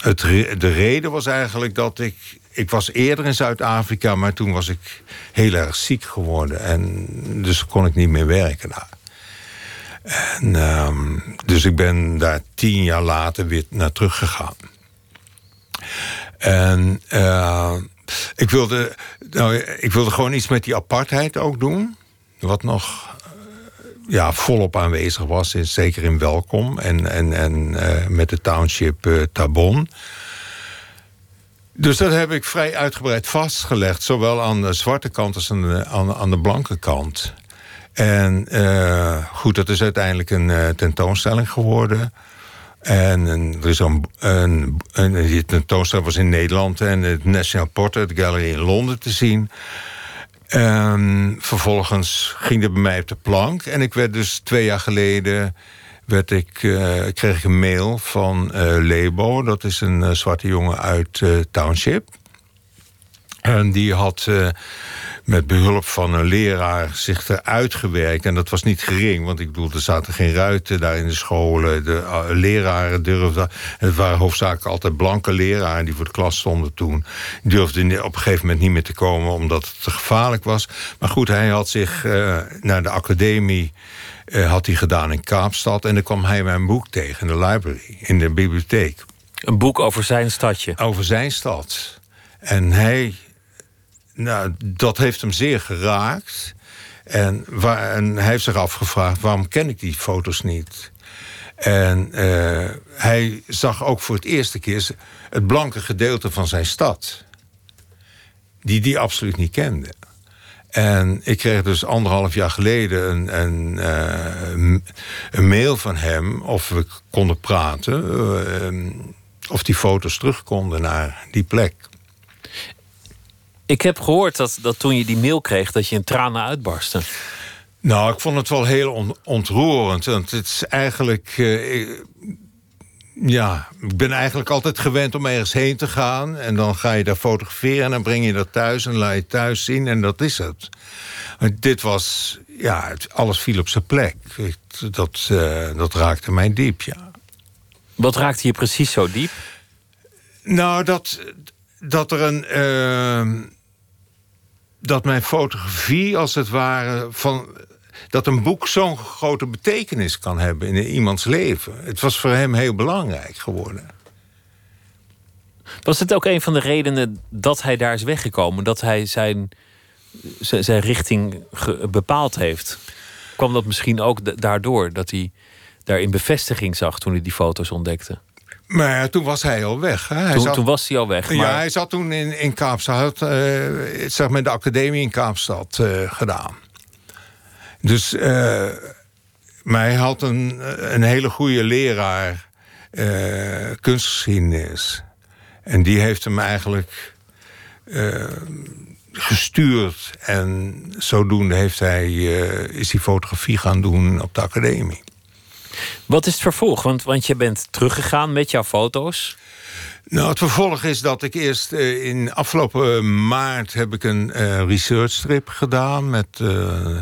het, de reden was eigenlijk dat ik... Ik was eerder in Zuid-Afrika, maar toen was ik heel erg ziek geworden. En dus kon ik niet meer werken daar. En, ehm, dus ik ben daar tien jaar later weer naar teruggegaan. En eh, ik, wilde, nou, ik wilde gewoon iets met die apartheid ook doen. Wat nog eh, ja, volop aanwezig was, zeker in Welkom en, en, en eh, met de township eh, Tabon. Dus dat heb ik vrij uitgebreid vastgelegd, zowel aan de zwarte kant als aan de, aan, de blanke kant. En eh, goed, dat is uiteindelijk een eh, tentoonstelling geworden. En er is een, een, een, die tentoonstelling was in Nederland en het National Portrait Gallery in Londen te zien. En vervolgens ging het bij mij op de plank. En ik werd dus twee jaar geleden werd ik, eh, kreeg ik een mail van eh, Lebo. Dat is een eh, zwarte jongen uit Township. En die had met behulp van een leraar zich eruit gewerkt. En dat was niet gering, want ik bedoel, er zaten geen ruiten daar in de scholen. De leraren durfden... Het waren hoofdzakelijk altijd blanke leraren die voor de klas stonden toen. Die durfden op een gegeven moment niet meer te komen... omdat het te gevaarlijk was. Maar goed, hij had zich naar de academie... eh, had hij gedaan in Kaapstad. En dan kwam hij mijn boek tegen in de library, in de bibliotheek Een boek over zijn stadje. over zijn stad. En hij, nou, dat heeft hem zeer geraakt. En, waar, en hij heeft zich afgevraagd: waarom ken ik die foto's niet? En eh, hij zag ook voor het eerste keer het blanke gedeelte van zijn stad, die die absoluut niet kende. En ik kreeg dus anderhalf jaar geleden een, een, eh, een mail van hem of we konden praten. eh, of die foto's terug konden naar die plek. Ik heb gehoord dat, dat toen je die mail kreeg, dat je in tranen uitbarstte. Nou, ik vond het wel heel on- ontroerend. Want het is eigenlijk. eh, ja, ik ben eigenlijk altijd gewend om ergens heen te gaan. En dan ga je daar fotograferen en dan breng je dat thuis en laat je thuis zien. En dat is het. Maar dit was. Ja, het- alles viel op zijn plek. Dat, eh, dat raakte mij diep, ja. Wat raakte je precies zo diep? Nou, dat, dat er een. ehm, dat mijn fotografie, als het ware. Van, dat een boek zo'n grote betekenis kan hebben in iemands leven. Het was voor hem heel belangrijk geworden. Was het ook een van de redenen dat hij daar is weggekomen? Dat hij zijn, zijn, richting bepaald heeft? Kwam dat misschien ook da- daardoor dat hij daarin bevestiging zag toen hij die foto's ontdekte? Maar ja, toen was hij al weg. Hè? Hij Toen, zat, toen was hij al weg. Maar Ja, hij zat toen in, in Kaapstad. Eh, zeg maar de academie in Kaapstad eh, gedaan. Dus, maar hij had een, een hele goede leraar eh, kunstgeschiedenis. En die heeft hem eigenlijk eh, gestuurd. En zodoende heeft hij, is hij fotografie gaan doen op de academie. wat is het vervolg? Want, want je bent teruggegaan met jouw foto's. Nou, het vervolg is dat ik eerst eh, in afgelopen maart heb ik een eh research strip gedaan met, eh,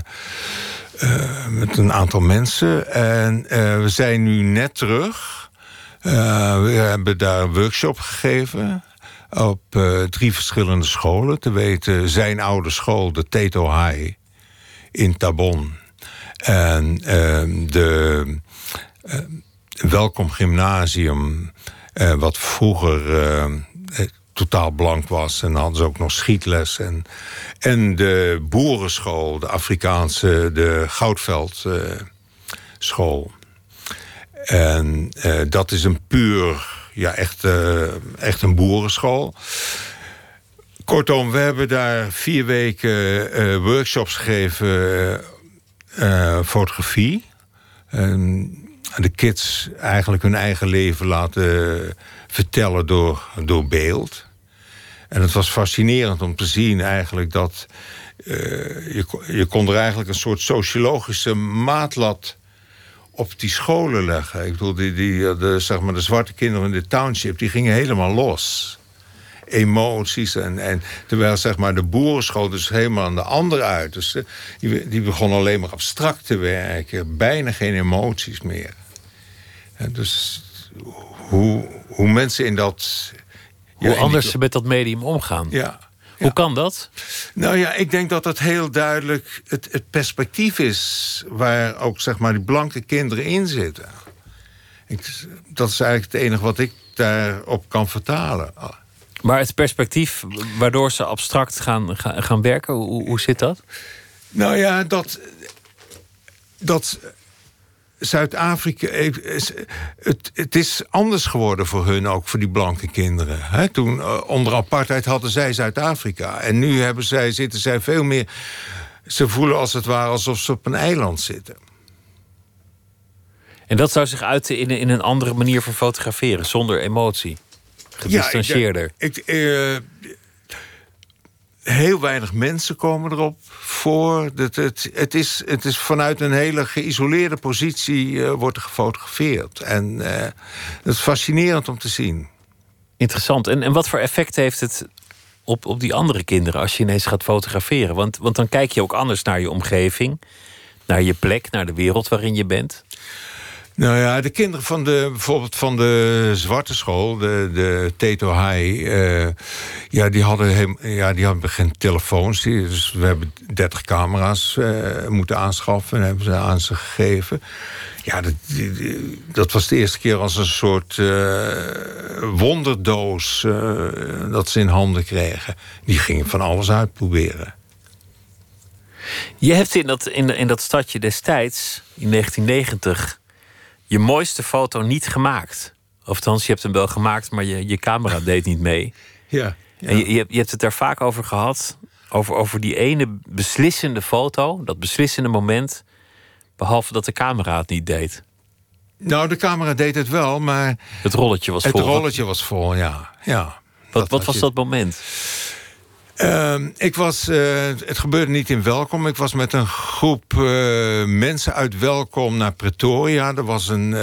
eh, met een aantal mensen. En eh, we zijn nu net terug. Eh, we hebben daar een workshop gegeven op eh, drie verschillende scholen. Te weten zijn oude school, de Teto High in Tabon. En ehm, de eh, Welkom Gymnasium, eh, wat vroeger eh, eh, totaal blank was. En dan hadden ze ook nog schietles. En, en de boerenschool, de Afrikaanse, de Goudveld eh, school. En dat is een puur, ja, echt, echt een boerenschool. Kortom, we hebben daar vier weken workshops gegeven, fotografie. De kids eigenlijk hun eigen leven laten vertellen door, door beeld. En het was fascinerend om te zien eigenlijk dat... eh, je, je kon er eigenlijk een soort sociologische maatlat op die scholen leggen. Ik bedoel, die, die, de, zeg maar, de zwarte kinderen in de township... die gingen helemaal los emoties. En, en terwijl zeg maar, de boerenschool dus helemaal aan de andere uit. Dus eh, die, die begon alleen maar abstract te werken. Bijna geen emoties meer. Dus hoe, hoe mensen in dat... Hoe ja, anders die- ze met dat medium omgaan. Ja. Hoe kan dat? Nou ja, ik denk dat het heel duidelijk het, het perspectief is... waar ook zeg maar die blanke kinderen in zitten. Ik, dat is eigenlijk het enige wat ik daarop kan vertalen. Maar het perspectief waardoor ze abstract gaan, gaan, gaan werken, hoe, hoe zit dat? Nou ja, dat. dat Zuid-Afrika. is- Het, het is anders geworden voor hun, ook voor die blanke kinderen. Toen eh, onder apartheid hadden zij Zuid-Afrika. En nu hebben zij, zitten zij veel meer. Ze voelen als het ware alsof ze op een eiland zitten. En dat zou zich uiten in, een- in een andere manier van fotograferen, zonder emotie. Gedistanceerder. Ja, ik, eh, heel weinig mensen komen erop voor. Het, het, het, is, het is vanuit een hele geïsoleerde positie eh, wordt er gefotografeerd. En uh, het is fascinerend om te zien. Interessant. En, en wat voor effect heeft het op, op die andere kinderen als je ineens gaat fotograferen? Want, want dan kijk je ook anders naar je omgeving, naar je plek, naar de wereld waarin je bent. Nou ja, de kinderen van de, bijvoorbeeld van de zwarte school, de, de Teto High, uh, ja, die hadden, ja, die hadden geen telefoons. Dus we hebben 30 camera's uh, moeten aanschaffen en hebben ze aan ze gegeven. Ja, dat, dat was de eerste keer als een soort uh, wonderdoos dat ze in handen kregen. Die gingen van alles uitproberen. Je hebt in dat, in, in dat stadje destijds, in 1990 je mooiste foto niet gemaakt. Of althans, je hebt hem wel gemaakt, maar je, je camera deed niet mee. Ja. ja. En je, je, je, hebt het daar vaak over gehad. Over, over die ene beslissende foto, dat beslissende moment. Behalve dat de camera het niet deed. Nou, de camera deed het wel, maar. Het rolletje was het vol. Het rolletje was vol, ja. ja wat, wat was je... dat moment? Uh, ik was, uh, het gebeurde niet in Welkom. Ik was met een groep uh, mensen uit Welkom naar Pretoria. Er was een,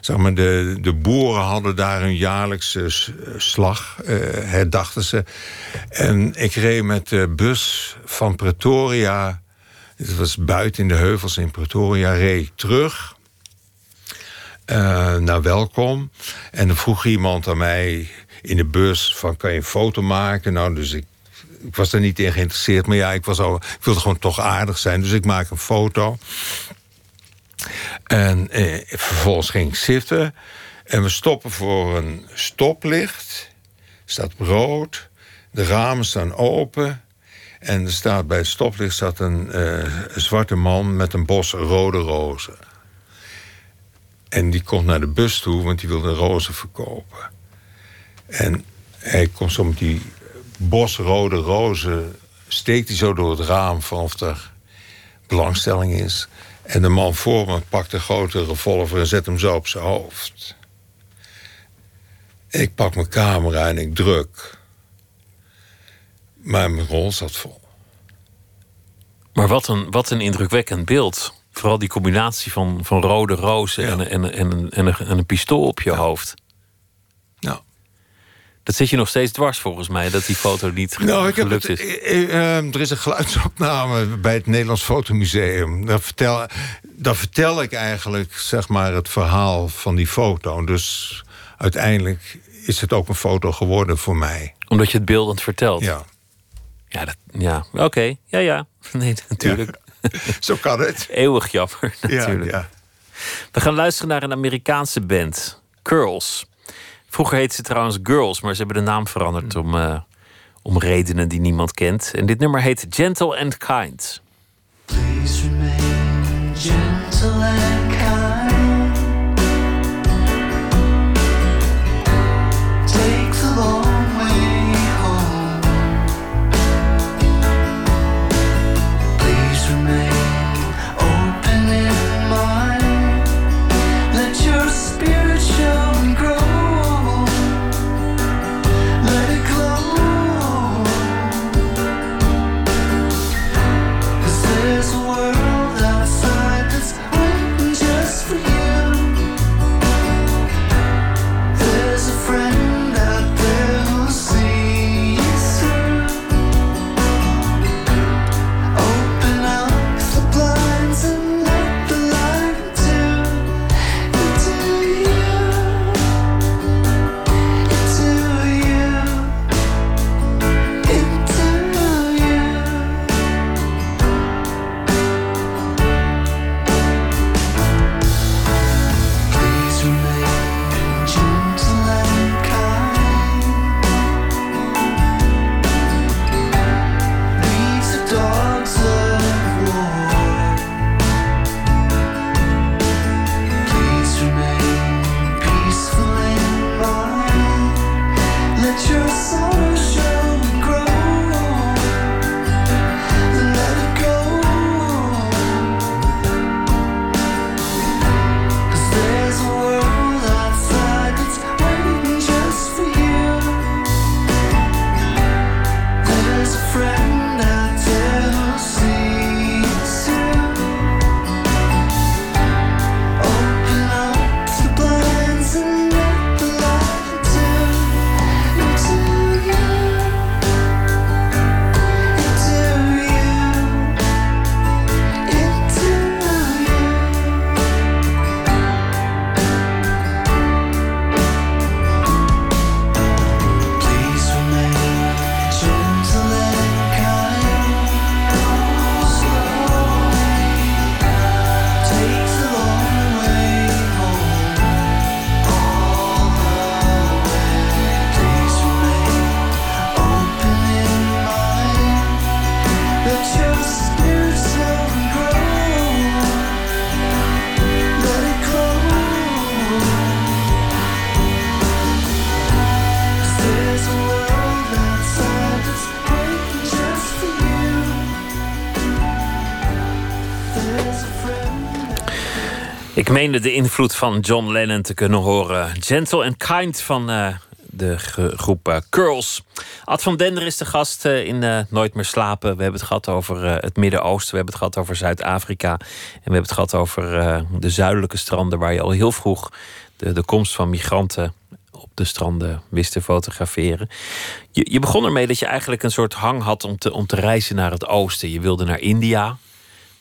zeg maar, de, de boeren hadden daar een jaarlijkse slag, herdachten ze. En ik reed met de bus van Pretoria. Het was buiten in de heuvels in Pretoria. Reed terug naar Welkom. En dan vroeg iemand aan mij in de bus van kan je een foto maken? Nou, dus ik ik was er niet in geïnteresseerd. Maar ja, ik, was al, ik wilde gewoon toch aardig zijn. Dus ik maak een foto. En eh, vervolgens ging ik zitten. En we stoppen voor een stoplicht. staat rood. De ramen staan open. En er staat bij het stoplicht staat een, uh, een zwarte man met een bos rode rozen. En die komt naar de bus toe, want die wilde rozen verkopen. En hij komt zo met die bosrode rozen steekt hij zo door het raam van of er belangstelling is. En de man voor me pakt een grote revolver en zet hem zo op zijn hoofd. Ik pak mijn camera en ik druk. Maar mijn rol zat vol. Maar wat een, wat een indrukwekkend beeld. Vooral die combinatie van, van rode rozen ja. en, en, en, en, een, en een pistool op je ja. hoofd. Dat zit je nog steeds dwars volgens mij, dat die foto niet nou, ik gelukt heb het, is. Uh, er is een geluidsopname bij het Nederlands Fotomuseum. Daar vertel, daar vertel ik eigenlijk zeg maar, het verhaal van die foto. Dus uiteindelijk is het ook een foto geworden voor mij. Omdat je het beeldend vertelt? Ja. Ja, dat, ja. oké. Okay. Ja, ja. Nee, natuurlijk. Ja. Zo kan het. Eeuwig jammer, natuurlijk. Ja, ja. We gaan luisteren naar een Amerikaanse band, Curls. Vroeger heette ze trouwens Girls, maar ze hebben de naam veranderd om, uh, om redenen die niemand kent. En dit nummer heet Gentle and Kind. Please remain gentle and kind. Meende de invloed van John Lennon te kunnen horen. Gentle and Kind van uh, de groep uh, Curls. Ad van Dender is de gast uh, in Nooit meer slapen. We hebben het gehad over het Midden-Oosten. We hebben het gehad over Zuid-Afrika. En we hebben het gehad over de zuidelijke stranden... waar je al heel vroeg de, de komst van migranten op de stranden wist te fotograferen. Je, je begon ermee dat je eigenlijk een soort hang had om te, om te reizen naar het oosten. Je wilde naar India,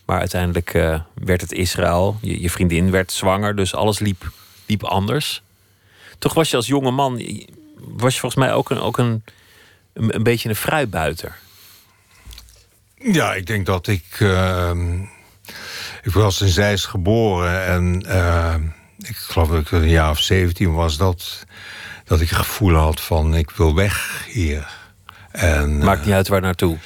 maar uiteindelijk uh, werd het Israël. Je, je, vriendin werd zwanger, dus alles liep, liep anders. Toch was je als jonge man, was je volgens mij ook een, ook een, een, een beetje een fruitbuiter. Ja, ik denk dat ik. Uh, ik was in Zeist geboren en uh, ik geloof dat ik een jaar of 17 was dat, dat ik het gevoel had van ik wil weg hier. En, Maakt niet uit waar naartoe.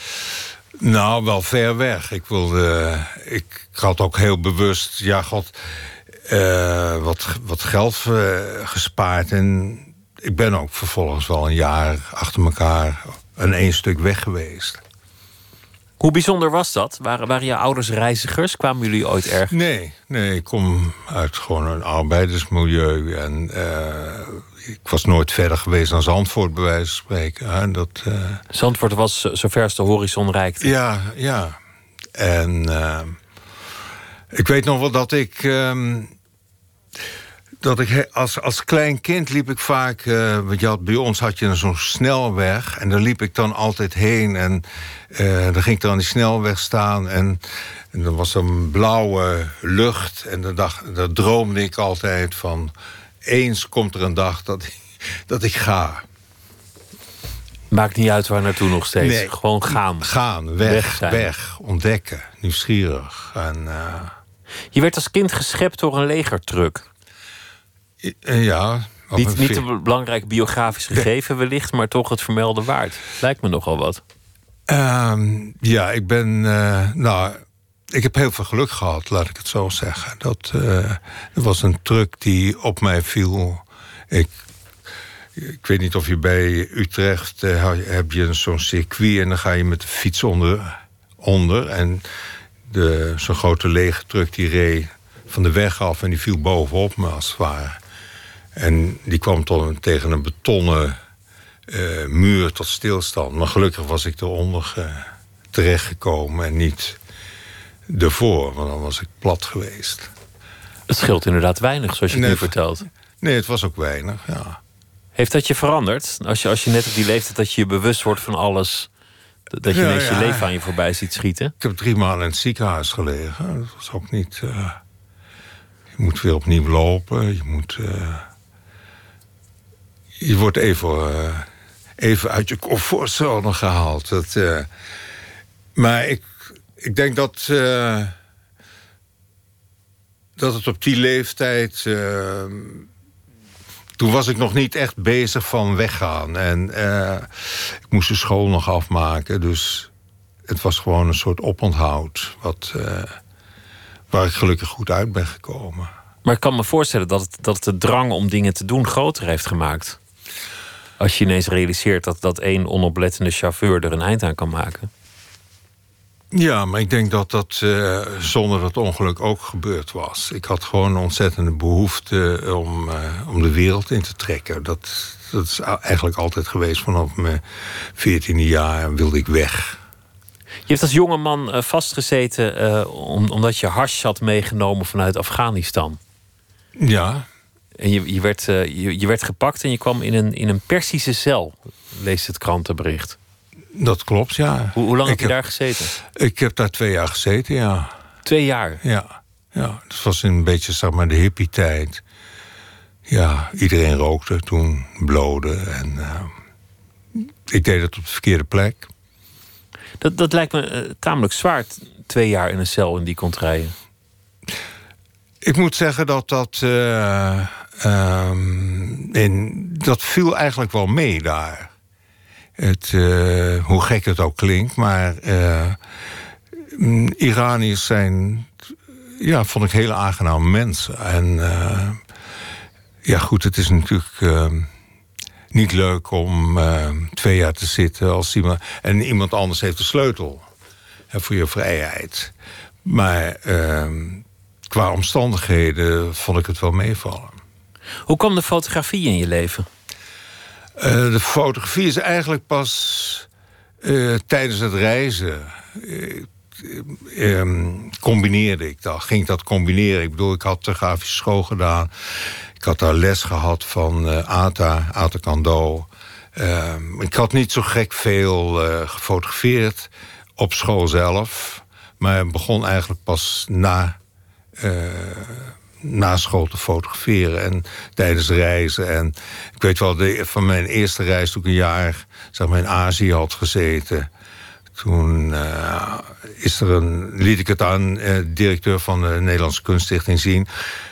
Nou, wel ver weg. Ik wilde. Ik, had ook heel bewust. Ja, god. Uh, wat, wat geld uh, gespaard. En ik ben ook vervolgens wel een jaar achter elkaar. een één stuk weg geweest. Hoe bijzonder was dat? Waren, waren je ouders reizigers? Kwamen jullie ooit erg? Nee, nee, ik kom uit gewoon een arbeidersmilieu. En uh, ik was nooit verder geweest dan Zandvoort, bij wijze van spreken. En dat, uh... Zandvoort was zover als de horizon reikte. Ja, ja. En uh, ik weet nog wel dat ik. Um, dat ik als, als klein kind liep ik vaak. Uh, want je had, bij ons had je zo'n snelweg. En daar liep ik dan altijd heen. En uh, dan ging ik dan aan die snelweg staan. En, en er was een blauwe lucht. En dan, dacht, daar droomde ik altijd van. Eens komt er een dag dat, dat ik ga. Maakt niet uit waar naartoe nog steeds. Nee, Gewoon gaan. Gaan, weg, weg, weg ontdekken, nieuwsgierig. En, uh... Je werd als kind geschept door een legertruck. Ja. Niet, niet een belangrijk biografisch gegeven wellicht, maar toch het vermelden waard. Lijkt me nogal wat. Um, ja, ik ben. Uh, nou, ik heb heel veel geluk gehad, laat ik het zo zeggen. Dat er was een truck die op mij viel. Ik, ik weet niet of je bij Utrecht uh, heb je zo'n circuit en dan ga je met de fiets onder. onder en zo'n grote lege truck die reed van de weg af en die viel bovenop me als het ware. En die kwam tot, tegen een betonnen uh, muur tot stilstand. Maar gelukkig was ik eronder terechtgekomen en niet ervoor, want dan was ik plat geweest. Het scheelt inderdaad weinig, zoals je nee, nu vertelt. Nee, het was ook weinig, ja. Heeft dat je veranderd? Als je, als je net op die leeftijd dat je je bewust wordt van alles... dat je Ja, ineens je leven aan je voorbij ziet schieten? Ik heb drie maanden in het ziekenhuis gelegen. Dat was ook niet... uh, je moet weer opnieuw lopen. Je moet... Uh, je wordt even, uh, even uit je comfortzone gehaald. Dat, maar ik, ik denk dat... Uh, dat het op die leeftijd... uh, toen was ik nog niet echt bezig van weggaan. En uh, ik moest de school nog afmaken. Dus het was gewoon een soort oponthoud. Wat, waar ik gelukkig goed uit ben gekomen. Maar ik kan me voorstellen dat het, dat de drang om dingen te doen groter heeft gemaakt. Als je ineens realiseert dat, dat één onoplettende chauffeur er een eind aan kan maken. Ja, maar ik denk dat dat uh, zonder dat ongeluk ook gebeurd was. Ik had gewoon een ontzettende behoefte om, uh, om de wereld in te trekken. Dat, dat is eigenlijk altijd geweest vanaf mijn veertiende jaar wilde ik weg. Je hebt als jonge man uh, vastgezeten om, omdat je hash had meegenomen vanuit Afghanistan. Ja. En je, je, werd, je, je werd gepakt en je kwam in een, in een Persische cel, leest het krantenbericht. Dat klopt, ja. Hoe, hoe lang ik heb je daar gezeten? Ik heb daar twee jaar gezeten, ja. Twee jaar? Ja. ja. Het was een beetje, zeg maar, de hippie-tijd. Ja, iedereen rookte toen, blode. En uh, ik deed het op de verkeerde plek. Dat, dat lijkt me uh, tamelijk zwaar, twee jaar in een cel in die contraien. Ik moet zeggen dat dat... Uh, in, dat viel eigenlijk wel mee daar. Het, uh, hoe gek het ook klinkt, maar uh, Iraniërs zijn, ja, vond ik hele aangename mensen. En uh, ja, goed, het is natuurlijk niet leuk om twee jaar te zitten als iemand en iemand anders heeft de sleutel voor je vrijheid. Maar qua omstandigheden vond ik het wel meevallen. Hoe kwam de fotografie in je leven? Eh, de fotografie is eigenlijk pas eh, tijdens het reizen. eh, ehm, combineerde ik dat, ging dat combineren. Ik bedoel, ik had de grafische school gedaan. Ik had daar les gehad van Ata, Ata Kando. Ehm, ik had niet zo gek veel gefotografeerd op school zelf. Maar begon eigenlijk pas na, na school te fotograferen. En tijdens reizen. En ik weet wel, van mijn eerste reis toen ik een jaar in Azië had gezeten. Toen eh, is er een, liet ik het aan eh, directeur van de Nederlandse Kunststichting zien.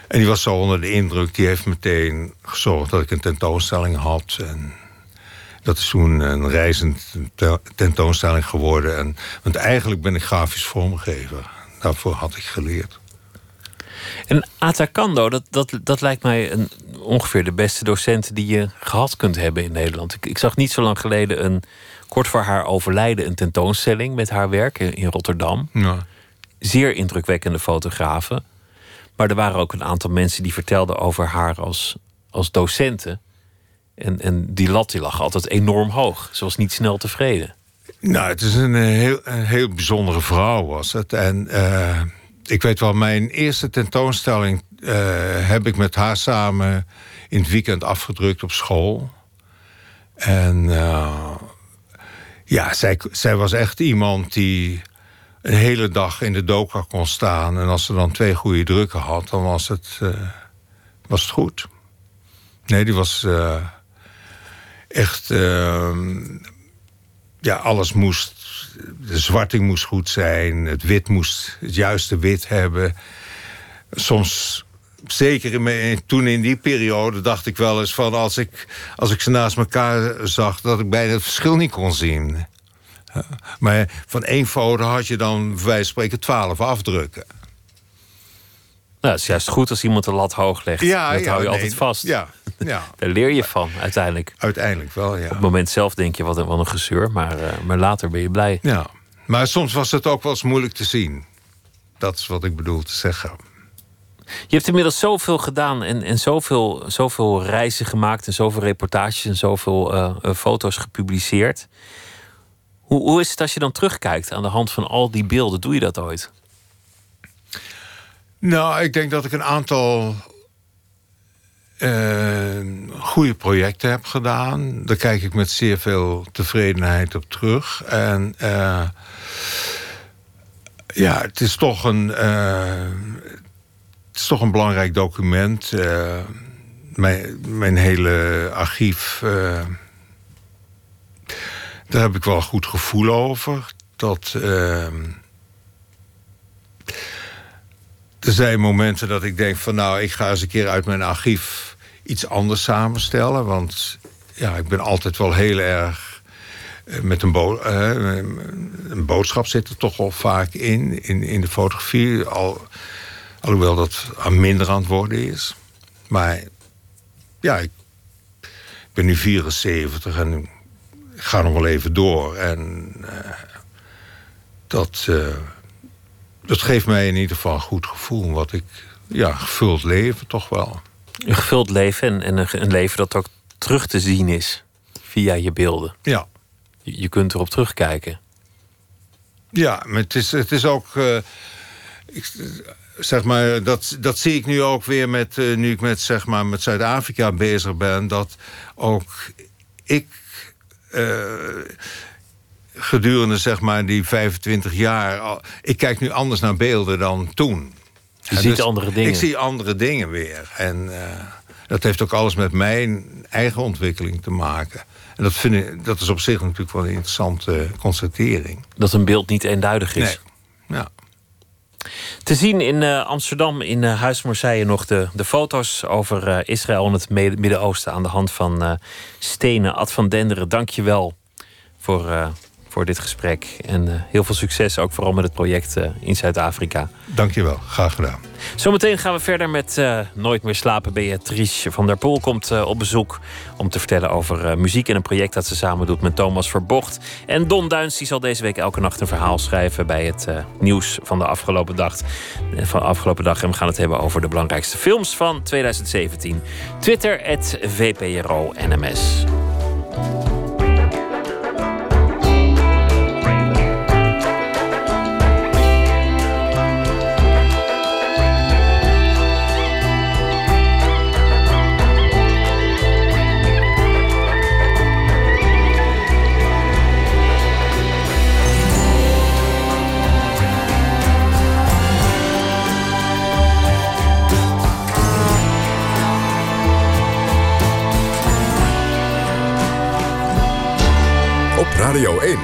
En die was zo onder de indruk. Die heeft meteen gezorgd dat ik een tentoonstelling had. En dat is toen een reizend te- tentoonstelling geworden. En, want eigenlijk ben ik grafisch vormgever. Daarvoor had ik geleerd. En Atakando, dat, dat, dat lijkt mij een, ongeveer de beste docent die je gehad kunt hebben in Nederland. Ik, ik zag niet zo lang geleden een, kort voor haar overlijden, een tentoonstelling met haar werk in, in Rotterdam. Ja. Zeer indrukwekkende fotografen. Maar er waren ook een aantal mensen die vertelden over haar als, als docente. En, en die lat die lag altijd enorm hoog. Ze was niet snel tevreden. Nou, het is een eh, heel, een heel bijzondere vrouw was het. En eh, ik weet wel, mijn eerste tentoonstelling eh, heb ik met haar samen in het weekend afgedrukt op school. En eh, ja, zij, zij was echt iemand die een hele dag in de doka kon staan. En als ze dan twee goede drukken had, dan was het, eh, was het goed. Nee, die was echt... ja, alles moest. De zwarting moest goed zijn. Het wit moest het juiste wit hebben. Soms, zeker toen in die periode, dacht ik wel eens van als ik, als ik ze naast elkaar zag, dat ik bijna het verschil niet kon zien. Maar van één foto had je dan, van spreken, twaalf afdrukken. Nou, het is juist goed als iemand de lat hoog legt. dat hou je nee, altijd vast. Ja, ja, Daar leer je van uiteindelijk. uiteindelijk wel, ja. Op het moment zelf denk je wat een, wat een gezeur, maar, eh, maar later ben je blij. ja. Maar soms was het ook wel eens moeilijk te zien. Dat is wat ik bedoel te zeggen. Je hebt inmiddels zoveel gedaan en, en zoveel, zoveel reizen gemaakt en zoveel reportages en zoveel eh, eh, foto's gepubliceerd. Hoe, hoe is het als je dan terugkijkt aan de hand van al die beelden? Doe je dat ooit? Nou, ik denk dat ik een aantal eh, goede projecten heb gedaan. Daar kijk ik met zeer veel tevredenheid op terug. En eh, ja, het is toch een, eh, het is toch een belangrijk document. Mijn, mijn hele archief. daar heb ik wel een goed gevoel over. Dat. Er zijn momenten dat ik denk van nou, ik ga eens een keer uit mijn archief iets anders samenstellen. Want ja, ik ben altijd wel heel erg eh, met een, eh, een boodschap zit er toch wel vaak in, in, in de fotografie. Al, alhoewel dat aan minder aan het worden is. Maar ja, ik, ben nu 74 en ik ga nog wel even door. En eh, dat, dat geeft mij in ieder geval een goed gevoel. Wat ik, ja, gevuld leven toch wel. Een gevuld leven en, en een, een leven dat ook terug te zien is via je beelden. Ja, Je, je kunt erop terugkijken. ja maar het is, het is ook. eh, ik, zeg maar, dat, dat zie ik nu ook weer met. eh, nu ik met, zeg maar, met Zuid-Afrika bezig ben. Dat ook ik. eh, gedurende zeg maar die 25 jaar. Ik kijk nu anders naar beelden dan toen. Je ziet dus andere dingen. Ik zie andere dingen weer. En eh, dat heeft ook alles met mijn eigen ontwikkeling te maken. En dat, vind ik, dat is op zich natuurlijk wel een interessante constatering. Dat een beeld niet eenduidig is. Nee. Ja. Te zien in eh, Amsterdam, in eh, Huis Marseille, nog de, de foto's over Israël en het Midden-Oosten aan de hand van Stenen. Ad van Denderen, dank je wel voor, voor dit gesprek. En eh, heel veel succes ook vooral met het project eh, in Zuid-Afrika. Dankjewel, graag gedaan. Zometeen gaan we verder met eh, Nooit meer slapen. Beatrice van der Poel komt op bezoek om te vertellen over muziek en een project dat ze samen doet met Thomas Verbocht. En Don Duins die zal deze week elke nacht een verhaal schrijven bij het nieuws van de afgelopen dag. Van de afgelopen dag. En we gaan het hebben over de belangrijkste films van 2017. Twitter, VPRO Radio 1.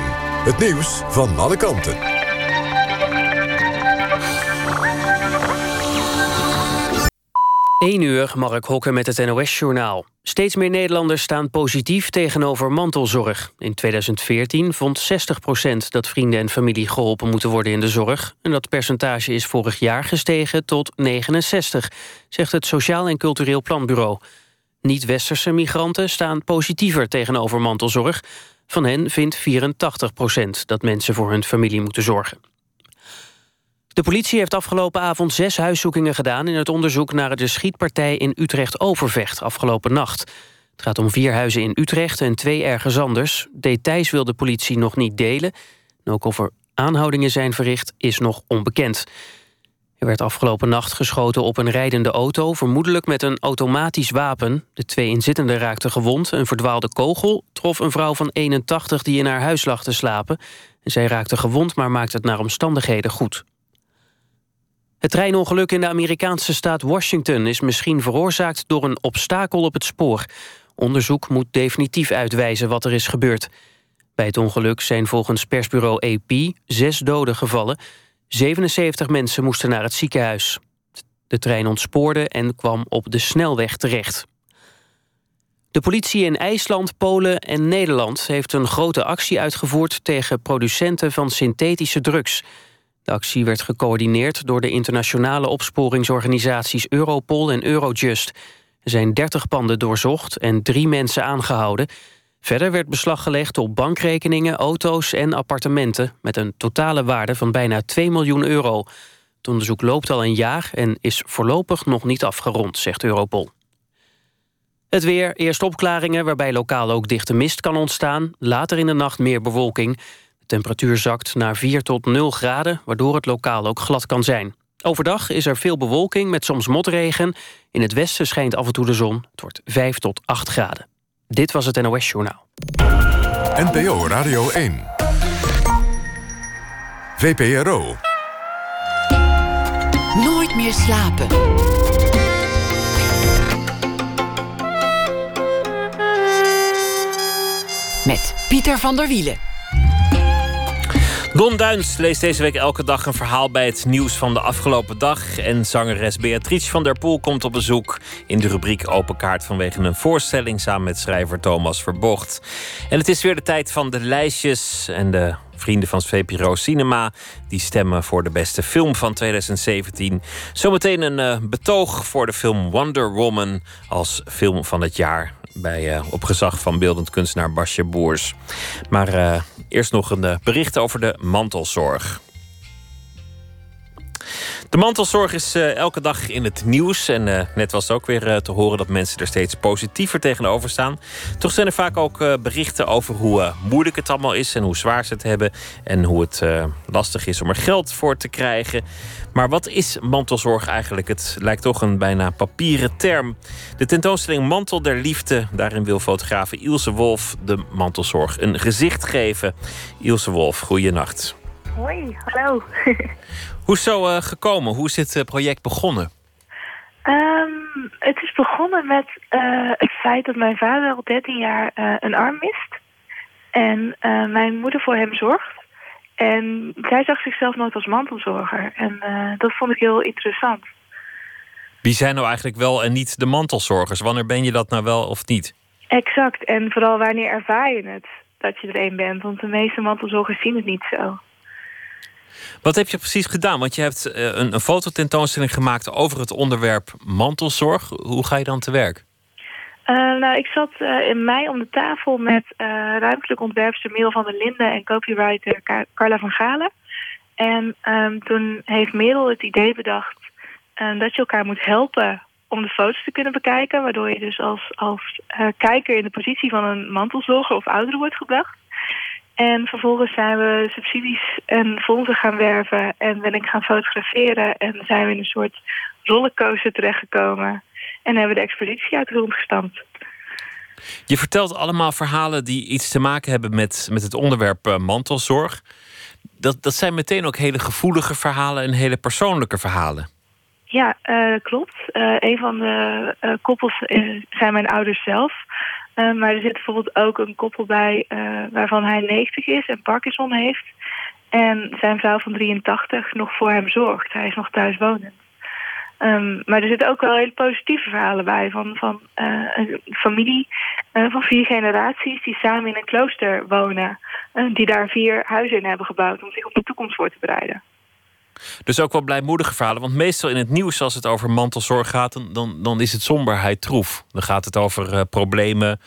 Het nieuws van alle kanten. 1 uur, Mark Hokker met het NOS-journaal. Steeds meer Nederlanders staan positief tegenover mantelzorg. In 2014 vond 60% dat vrienden en familie geholpen moeten worden in de zorg. En dat percentage is vorig jaar gestegen tot 69, zegt het Sociaal en Cultureel Planbureau. Niet-westerse migranten staan positiever tegenover mantelzorg. Van hen vindt 84 procent dat mensen voor hun familie moeten zorgen. De politie heeft afgelopen avond zes huiszoekingen gedaan... in het onderzoek naar de schietpartij in Utrecht-Overvecht afgelopen nacht. Het gaat om vier huizen in Utrecht en twee ergens anders. Details wil de politie nog niet delen. En ook of er aanhoudingen zijn verricht is nog onbekend. Er werd afgelopen nacht geschoten op een rijdende auto... vermoedelijk met een automatisch wapen. De twee inzittenden raakten gewond. Een verdwaalde kogel trof een vrouw van 81 die in haar huis lag te slapen. Zij raakte gewond, maar maakte het naar omstandigheden goed. Het treinongeluk in de Amerikaanse staat Washington... is misschien veroorzaakt door een obstakel op het spoor. Onderzoek moet definitief uitwijzen wat er is gebeurd. Bij het ongeluk zijn volgens persbureau AP zes doden gevallen... 77 mensen moesten naar het ziekenhuis. De trein ontspoorde en kwam op de snelweg terecht. De politie in IJsland, Polen en Nederland heeft een grote actie uitgevoerd tegen producenten van synthetische drugs. De actie werd gecoördineerd door de internationale opsporingsorganisaties Europol en Eurojust. Er zijn 30 panden doorzocht en drie mensen aangehouden. Verder werd beslag gelegd op bankrekeningen, auto's en appartementen... met een totale waarde van bijna 2 miljoen euro. Het onderzoek loopt al een jaar en is voorlopig nog niet afgerond, zegt Europol. Het weer, eerst opklaringen waarbij lokaal ook dichte mist kan ontstaan. Later in de nacht meer bewolking. De temperatuur zakt naar 4 tot 0 graden... waardoor het lokaal ook glad kan zijn. Overdag is er veel bewolking met soms motregen. In het westen schijnt af en toe de zon. Het wordt 5 tot 8 graden. Dit was het NOS Journaal. NPO Radio 1. VPRO. Nooit meer slapen. Met Pieter van der Wielen. Don Duins leest deze week elke dag een verhaal bij het nieuws van de afgelopen dag. En zangeres Beatrice van der Poel komt op bezoek in de rubriek Open Kaart vanwege een voorstelling samen met schrijver Thomas Verbocht. En het is weer de tijd van de lijstjes en de vrienden van VPRO Cinema. Die stemmen voor de beste film van 2017. Zometeen een uh, betoog voor de film Wonder Woman als film van het jaar bij, uh, op gezag van beeldend kunstenaar Basje Boers. Maar uh, eerst nog een uh, bericht over de mantelzorg. De mantelzorg is uh, elke dag in het nieuws. En uh, net was ook weer uh, te horen dat mensen er steeds positiever tegenover staan. Toch zijn er vaak ook berichten over hoe moeilijk het allemaal is en hoe zwaar ze het hebben. En hoe het lastig is om er geld voor te krijgen. Maar wat is mantelzorg eigenlijk? Het lijkt toch een bijna papieren term. De tentoonstelling Mantel der Liefde. Daarin wil fotograaf Ilse Wolf de mantelzorg een gezicht geven. Ilse Wolf, goeienacht. Hoi, hallo. Hoe is zo uh, gekomen? Hoe is dit uh, project begonnen? Um, het is begonnen met uh, het feit dat mijn vader al 13 jaar een arm mist. En mijn moeder voor hem zorgt. En zij zag zichzelf nooit als mantelzorger. En dat vond ik heel interessant. Wie zijn nou eigenlijk wel en niet de mantelzorgers? Wanneer ben je dat nou wel of niet? Exact. En vooral wanneer ervaar je het? dat je er een bent. Want de meeste mantelzorgers zien het niet zo. Wat heb je precies gedaan? Want je hebt eh, een, een fototentoonstelling gemaakt over het onderwerp mantelzorg. Hoe ga je dan te werk? Uh, nou, ik zat uh, in mei om de tafel met uh, ruimtelijk ontwerpster Merel van der Linden en copywriter Car Carla van Galen. En um, toen heeft Merel het idee bedacht dat je elkaar moet helpen om de foto's te kunnen bekijken. Waardoor je dus als, als kijker in de positie van een mantelzorger of ouder wordt gebracht. En vervolgens zijn we subsidies en fondsen gaan werven en ben ik gaan fotograferen. En zijn we in een soort rollercoaster terechtgekomen. En hebben we de expositie uit de grond gestampt. Je vertelt allemaal verhalen die iets te maken hebben met, met het onderwerp uh, mantelzorg. Dat, dat zijn meteen ook hele gevoelige verhalen en hele persoonlijke verhalen. Ja, uh, klopt. Uh, een van de koppels zijn mijn ouders zelf. Maar er zit bijvoorbeeld ook een koppel bij waarvan hij 90 is en Parkinson heeft. En zijn vrouw van 83 nog voor hem zorgt. Hij is nog thuis wonend. Um, maar er zitten ook wel hele positieve verhalen bij van, van uh, een familie uh, van vier generaties die samen in een klooster wonen. Die daar vier huizen in hebben gebouwd om zich op de toekomst voor te bereiden. Dus ook wel blijmoedige verhalen. Want meestal in het nieuws als het over mantelzorg gaat, dan, dan is het somberheid troef. Dan gaat het over problemen,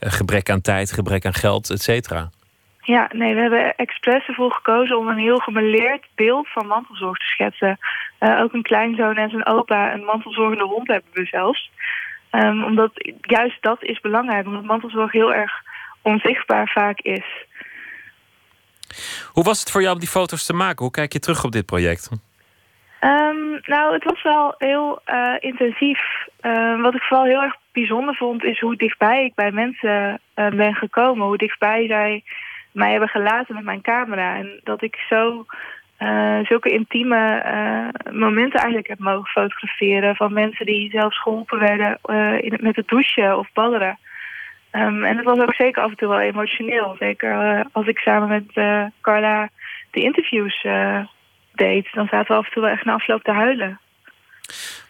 gebrek aan tijd, gebrek aan geld, et cetera. Ja, nee, we hebben expres ervoor gekozen om een heel gemeleerd beeld van mantelzorg te schetsen. Uh, ook een kleinzoon en zijn opa, een mantelzorgende hond hebben we zelfs. Um, omdat juist dat is belangrijk, omdat mantelzorg heel erg onzichtbaar vaak is. Hoe was het voor jou om die foto's te maken? Hoe kijk je terug op dit project? Um, nou, het was wel heel uh, intensief. Uh, wat ik vooral heel erg bijzonder vond, is hoe dichtbij ik bij mensen uh, ben gekomen. Hoe dichtbij zij mij hebben gelaten met mijn camera. En dat ik zo uh, zulke intieme momenten eigenlijk heb mogen fotograferen... van mensen die zelfs geholpen werden in met het douchen of badderen. Um, en het was ook zeker af en toe wel emotioneel. Zeker als ik samen met Carla de interviews deed... dan zaten we af en toe wel echt na afloop te huilen.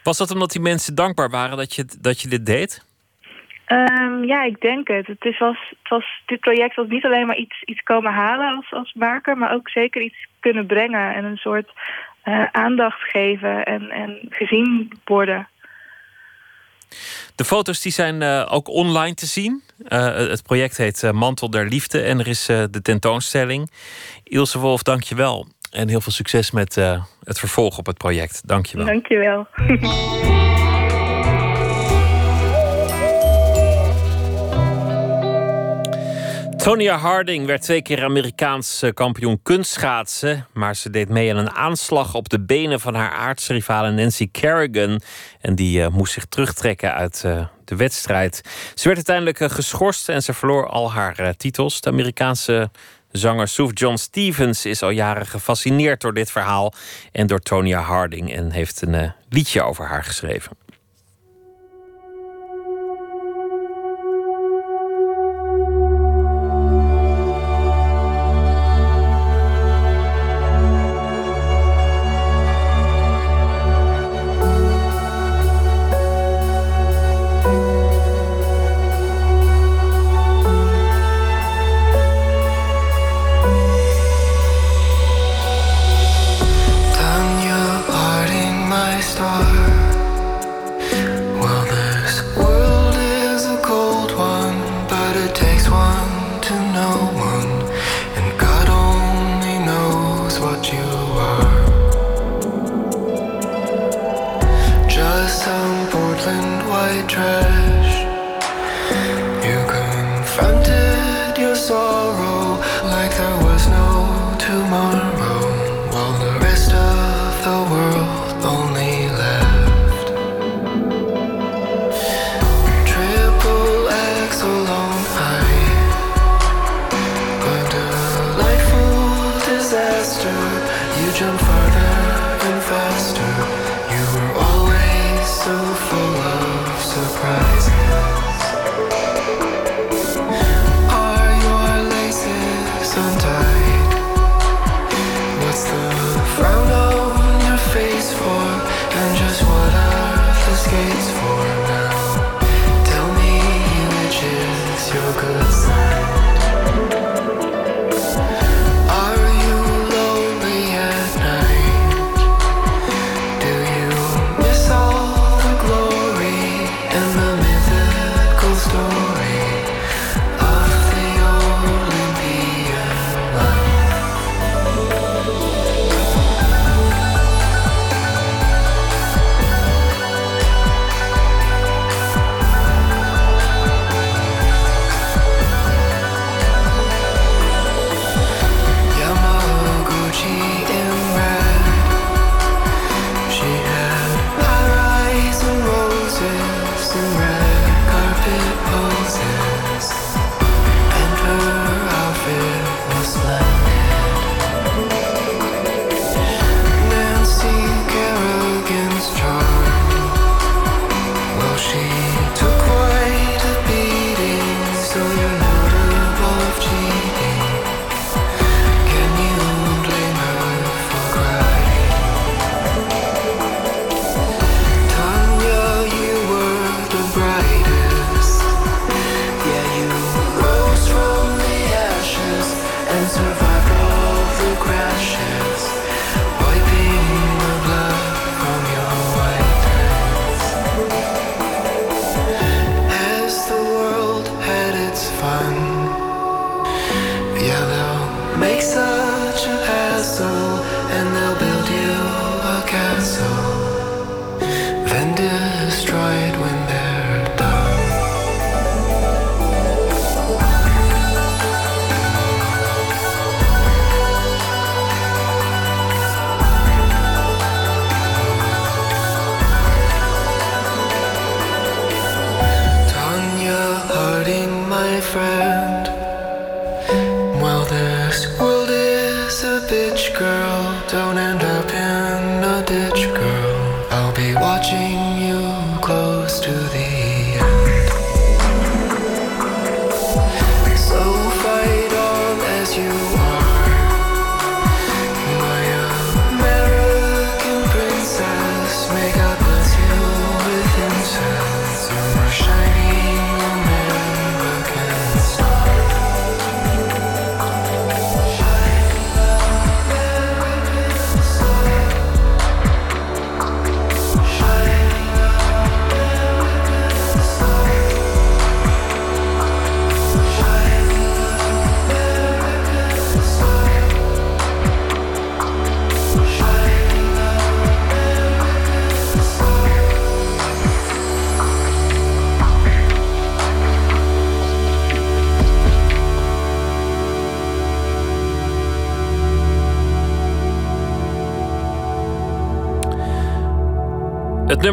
Was dat omdat die mensen dankbaar waren dat je, dat je dit deed? Um, ja, ik denk het. Het, is, was, het was, dit project was niet alleen maar iets, iets komen halen als, als maker... maar ook zeker iets kunnen brengen en een soort aandacht geven en, en gezien worden. De foto's die zijn uh, ook online te zien. Uh, het project heet Mantel der Liefde en er is de tentoonstelling. Ilse Wolf, dank je wel. En heel veel succes met het vervolg op het project. Dank je wel. Dank je wel. Tonya Harding werd twee keer Amerikaans kampioen kunstschaatsen. Maar ze deed mee aan een aanslag op de benen van haar aardsrivale Nancy Kerrigan. En die uh, moest zich terugtrekken uit uh, de wedstrijd. Ze werd uiteindelijk geschorst en ze verloor al haar titels. De Amerikaanse zanger Suf John Stevens is al jaren gefascineerd door dit verhaal. En door Tonya Harding. En heeft een liedje over haar geschreven.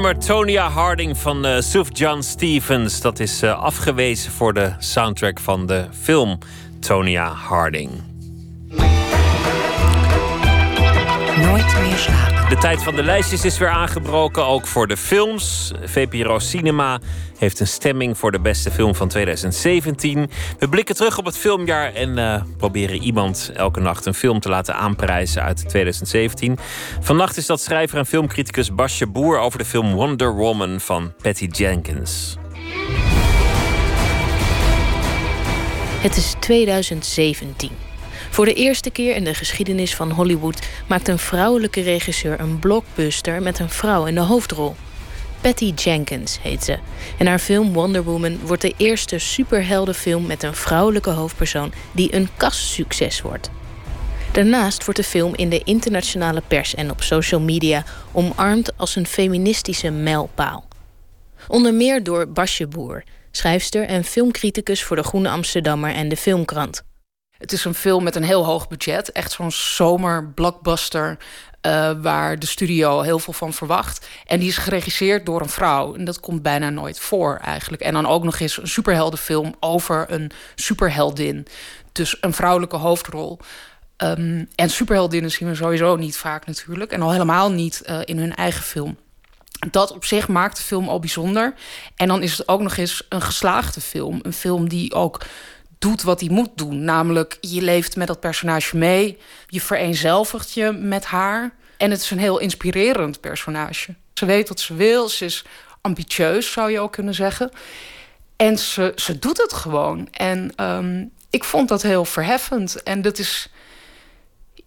Nummer Tonya Harding van eh Suf John Stevens. Dat is eh, afgewezen voor de soundtrack van de film Tonya Harding. Nooit meer slapen. De tijd van de lijstjes is weer aangebroken, ook voor de films. VPRO Cinema heeft een stemming voor de beste film van 2017. We blikken terug op het filmjaar en eh, proberen iemand elke nacht een film te laten aanprijzen uit 2017. Vannacht is dat schrijver en filmcriticus Basje Boer over de film Wonder Woman van Patty Jenkins. Het is 2017. Voor de eerste keer in de geschiedenis van Hollywood maakt een vrouwelijke regisseur een blockbuster met een vrouw in de hoofdrol. Patty Jenkins heet ze. En haar film Wonder Woman wordt de eerste superheldenfilm met een vrouwelijke hoofdpersoon die een kassucces wordt. Daarnaast wordt de film in de internationale pers en op social media omarmd als een feministische mijlpaal. Onder meer door Basje Boer, schrijfster en filmcriticus voor de Groene Amsterdammer en de Filmkrant. Het is een film met een heel hoog budget. Echt zo'n zomer blockbuster. eh, waar de studio heel veel van verwacht. En die is geregisseerd door een vrouw. En dat komt bijna nooit voor eigenlijk. En dan ook nog eens een superheldenfilm over een superheldin. Dus een vrouwelijke hoofdrol. Ehm, en superheldinnen zien we sowieso niet vaak natuurlijk. En al helemaal niet eh, in hun eigen film. Dat op zich maakt de film al bijzonder. En dan is het ook nog eens een geslaagde film. Een film die ook doet wat hij moet doen. Namelijk, je leeft met dat personage mee. Je vereenzelvigt je met haar. En het is een heel inspirerend personage. Ze weet wat ze wil. Ze is ambitieus, zou je ook kunnen zeggen. En ze, ze doet het gewoon. En ehm, ik vond dat heel verheffend. En dat is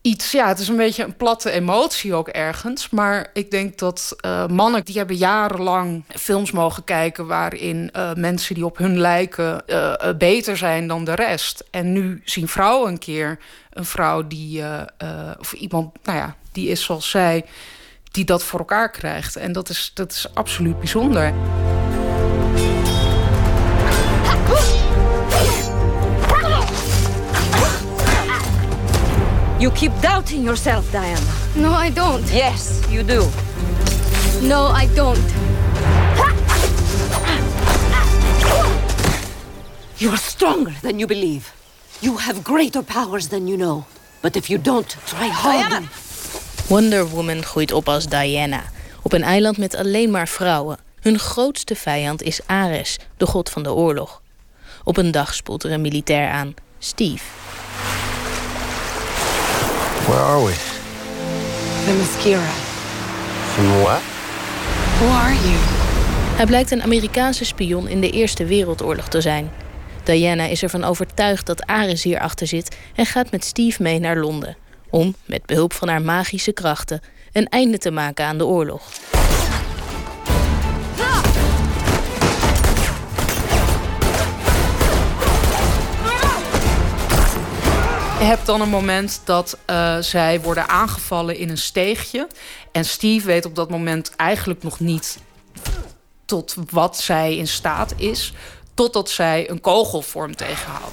iets, ja, het is een beetje een platte emotie ook ergens. Maar ik denk dat eh, mannen die hebben jarenlang films mogen kijken waarin eh, mensen die op hun lijken eh, beter zijn dan de rest. En nu zien vrouwen een keer een vrouw die, of iemand, nou ja, die is zoals zij, die dat voor elkaar krijgt. En dat is, dat is absoluut bijzonder. You keep doubting yourself, Diana. No, I don't. Yes, you do. No, I don't. You are stronger than you believe. You have greater powers than you know. But if you don't, try hard. Wonder Woman groeit op als Diana, op een eiland met alleen maar vrouwen. Hun grootste vijand is Ares, de god van de oorlog. Op een dag spoelt er een militair aan, Steve. Where are we? The mascara. From what? Who are you? Hij blijkt een Amerikaanse spion in de Eerste Wereldoorlog te zijn. Diana is ervan overtuigd dat Ares hierachter zit en gaat met Steve mee naar Londen. Om, met behulp van haar magische krachten, een einde te maken aan de oorlog. Hebt dan een moment dat uh, zij worden aangevallen in een steegje. En Steve weet op dat moment eigenlijk nog niet tot wat zij in staat is. Totdat zij een kogel voor hem tegenhoudt.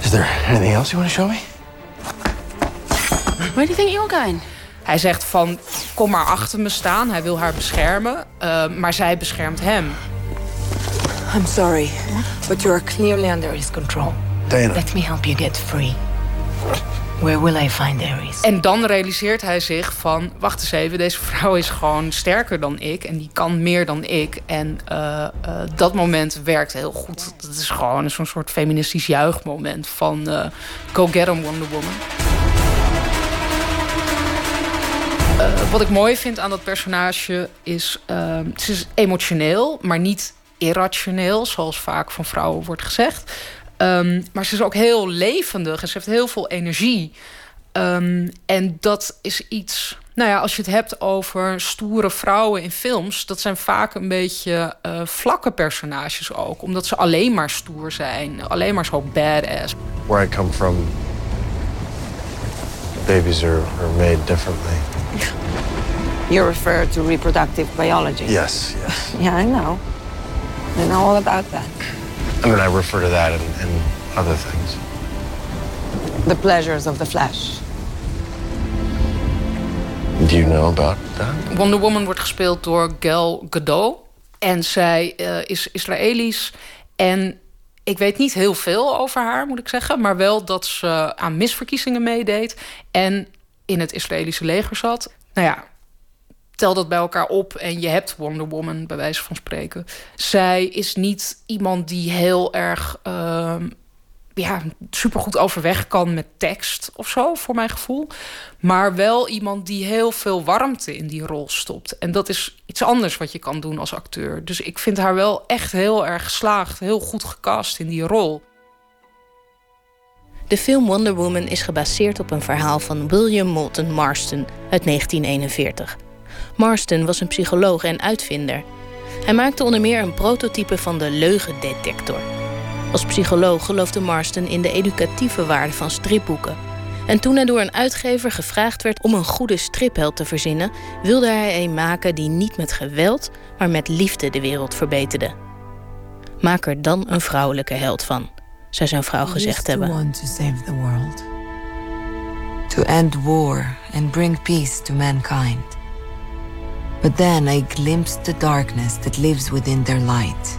Is there anything else you want to show me? Where do you think you're going? Hij zegt van, kom maar achter me staan. Hij wil haar beschermen, uh, maar zij beschermt hem. I'm sorry, but you are clearly under his control. Diana. Let me help you get free. Where will I find Ares? En dan realiseert hij zich van... wacht eens even, deze vrouw is gewoon sterker dan ik... en die kan meer dan ik. En uh, uh, dat moment werkt heel goed. Dat is gewoon zo'n soort feministisch juichmoment... van uh, go get him, Wonder Woman. wat ik mooi vind aan dat personage is... het is emotioneel, maar niet irrationeel... zoals vaak van vrouwen wordt gezegd... Um, maar ze is ook heel levendig en ze heeft heel veel energie. Um, en dat is iets. Nou ja, als je het hebt over stoere vrouwen in films, dat zijn vaak een beetje uh, vlakke personages ook, omdat ze alleen maar stoer zijn, alleen maar zo badass. Where I come from, babies are, are made differently. You refer to reproductive biology? Yes, yes. yeah, I know. I know all about that. I mean, I refer to that and, and other things. The pleasures of the flesh. Do you know about that? Wonder Woman wordt gespeeld door Gal Gadot. En zij uh, is Israëlisch. En ik weet niet heel veel over haar, moet ik zeggen. Maar wel dat ze aan misverkiezingen meedeed. En in het Israëlische leger zat. Nou ja, tel dat bij elkaar op en je hebt Wonder Woman, bij wijze van spreken. Zij is niet iemand die heel erg uh, ja, supergoed overweg kan met tekst of zo, voor mijn gevoel. Maar wel iemand die heel veel warmte in die rol stopt. En dat is iets anders wat je kan doen als acteur. Dus ik vind haar wel echt heel erg geslaagd, heel goed gecast in die rol. De film Wonder Woman is gebaseerd op een verhaal van William Moulton Marston uit 1941. Marston was een psycholoog en uitvinder. Hij maakte onder meer een prototype van de leugendetector. Als psycholoog geloofde Marston in de educatieve waarde van stripboeken. En toen hij door een uitgever gevraagd werd om een goede stripheld te verzinnen, wilde hij een maken die niet met geweld, maar met liefde de wereld verbeterde. Maak er dan een vrouwelijke held van, zou zijn vrouw gezegd hebben. To end war and bring peace to mankind. But then I glimpsed the darkness that lives within their light.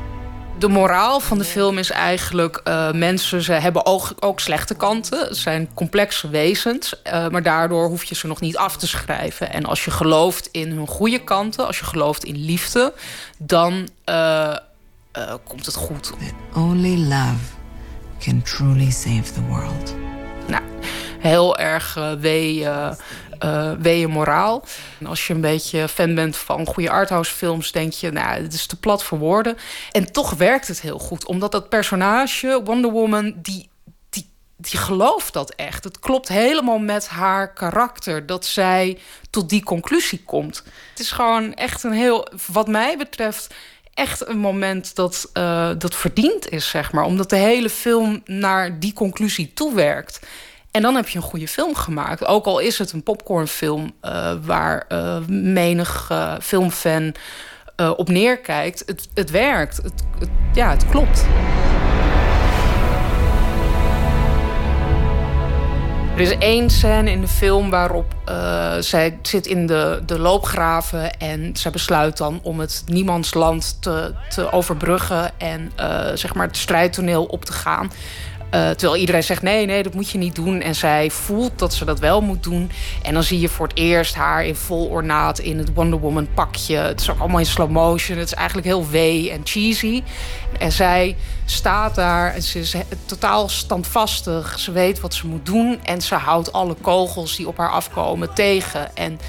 De moraal van de film is eigenlijk... Uh, mensen ze hebben ook, ook slechte kanten. Het zijn complexe wezens. Uh, maar daardoor hoef je ze nog niet af te schrijven. En als je gelooft in hun goede kanten... als je gelooft in liefde... dan uh, komt het goed. Only love can truly save the world. Nou, heel erg wee uh, weeën moraal. En als je een beetje fan bent van goede arthouse films, denk je, nou, het is te plat voor woorden. En toch werkt het heel goed, omdat dat personage, Wonder Woman, die die gelooft dat echt. Het klopt helemaal met haar karakter dat zij tot die conclusie komt. Het is gewoon echt een heel, wat mij betreft, echt een moment dat, uh, dat verdiend is, zeg maar. Omdat de hele film naar die conclusie toewerkt. En dan heb je een goede film gemaakt. Ook al is het een popcornfilm uh, waar uh, menig uh, filmfan op neerkijkt. Het, het werkt. Het, het, ja, het klopt. Er is één scène in de film waarop zij zit in de, de loopgraven... en zij besluit dan om het niemandsland te, te overbruggen... en zeg maar het strijdtoneel op te gaan... Uh, terwijl iedereen zegt: nee, nee, dat moet je niet doen. En zij voelt dat ze dat wel moet doen. En dan zie je voor het eerst haar in vol ornaat in het Wonder Woman pakje. Het is ook allemaal in slow motion. Het is eigenlijk heel wee en cheesy. En zij staat daar en ze is totaal standvastig. Ze weet wat ze moet doen. En ze houdt alle kogels die op haar afkomen tegen. En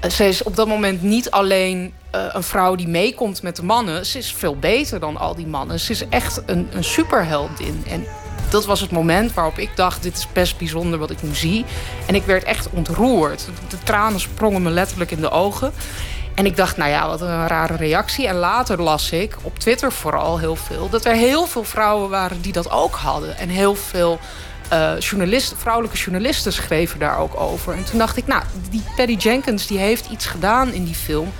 eh, ze is op dat moment niet alleen uh, een vrouw die meekomt met de mannen. Ze is veel beter dan al die mannen. Ze is echt een, een superheldin. En dat was het moment waarop ik dacht... dit is best bijzonder wat ik nu zie. En ik werd echt ontroerd. De tranen sprongen me letterlijk in de ogen. En ik dacht, nou ja, wat een rare reactie. En later las ik, op Twitter vooral heel veel... dat er heel veel vrouwen waren die dat ook hadden. En heel veel uh, journalisten, vrouwelijke journalisten schreven daar ook over. En toen dacht ik, nou, die Patty Jenkins die heeft iets gedaan in die film.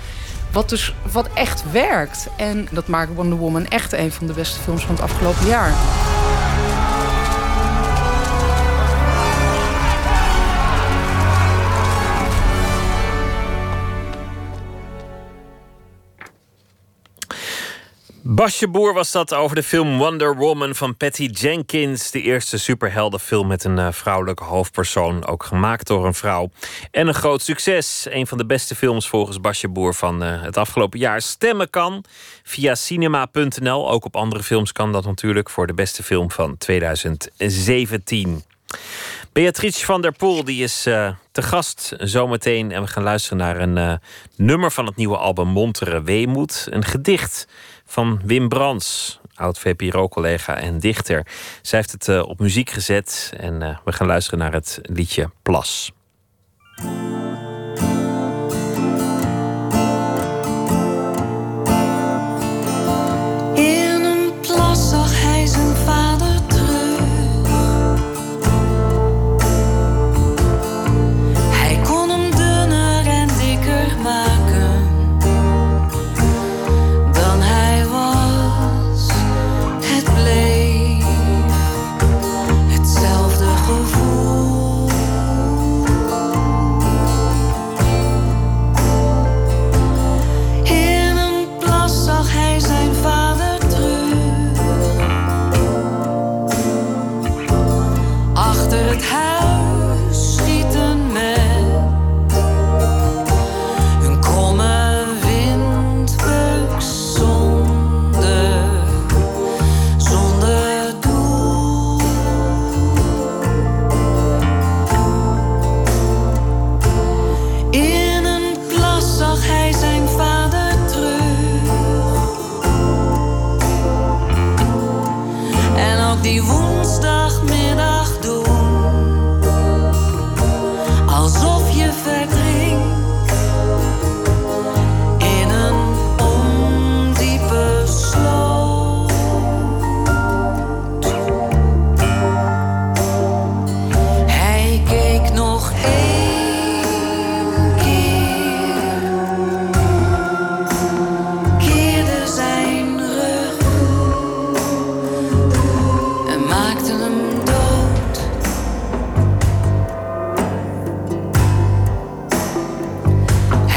Wat dus wat echt werkt. En dat maakt Wonder Woman echt een van de beste films van het afgelopen jaar. Basje Boer was dat over de film Wonder Woman van Patty Jenkins. De eerste superheldenfilm met een uh, vrouwelijke hoofdpersoon. Ook gemaakt door een vrouw. En een groot succes. Een van de beste films volgens Basje Boer van uh, het afgelopen jaar. Stemmen kan via cinema.nl. Ook op andere films kan dat natuurlijk. Voor de beste film van 2017. Beatrice van der Poel die is uh, te gast zometeen. En we gaan luisteren naar een nummer van het nieuwe album Montere Weemoed. Een gedicht van Wim Brands, oud VPRO-collega en dichter. Zij heeft het uh, op muziek gezet en uh, we gaan luisteren naar het liedje Plas.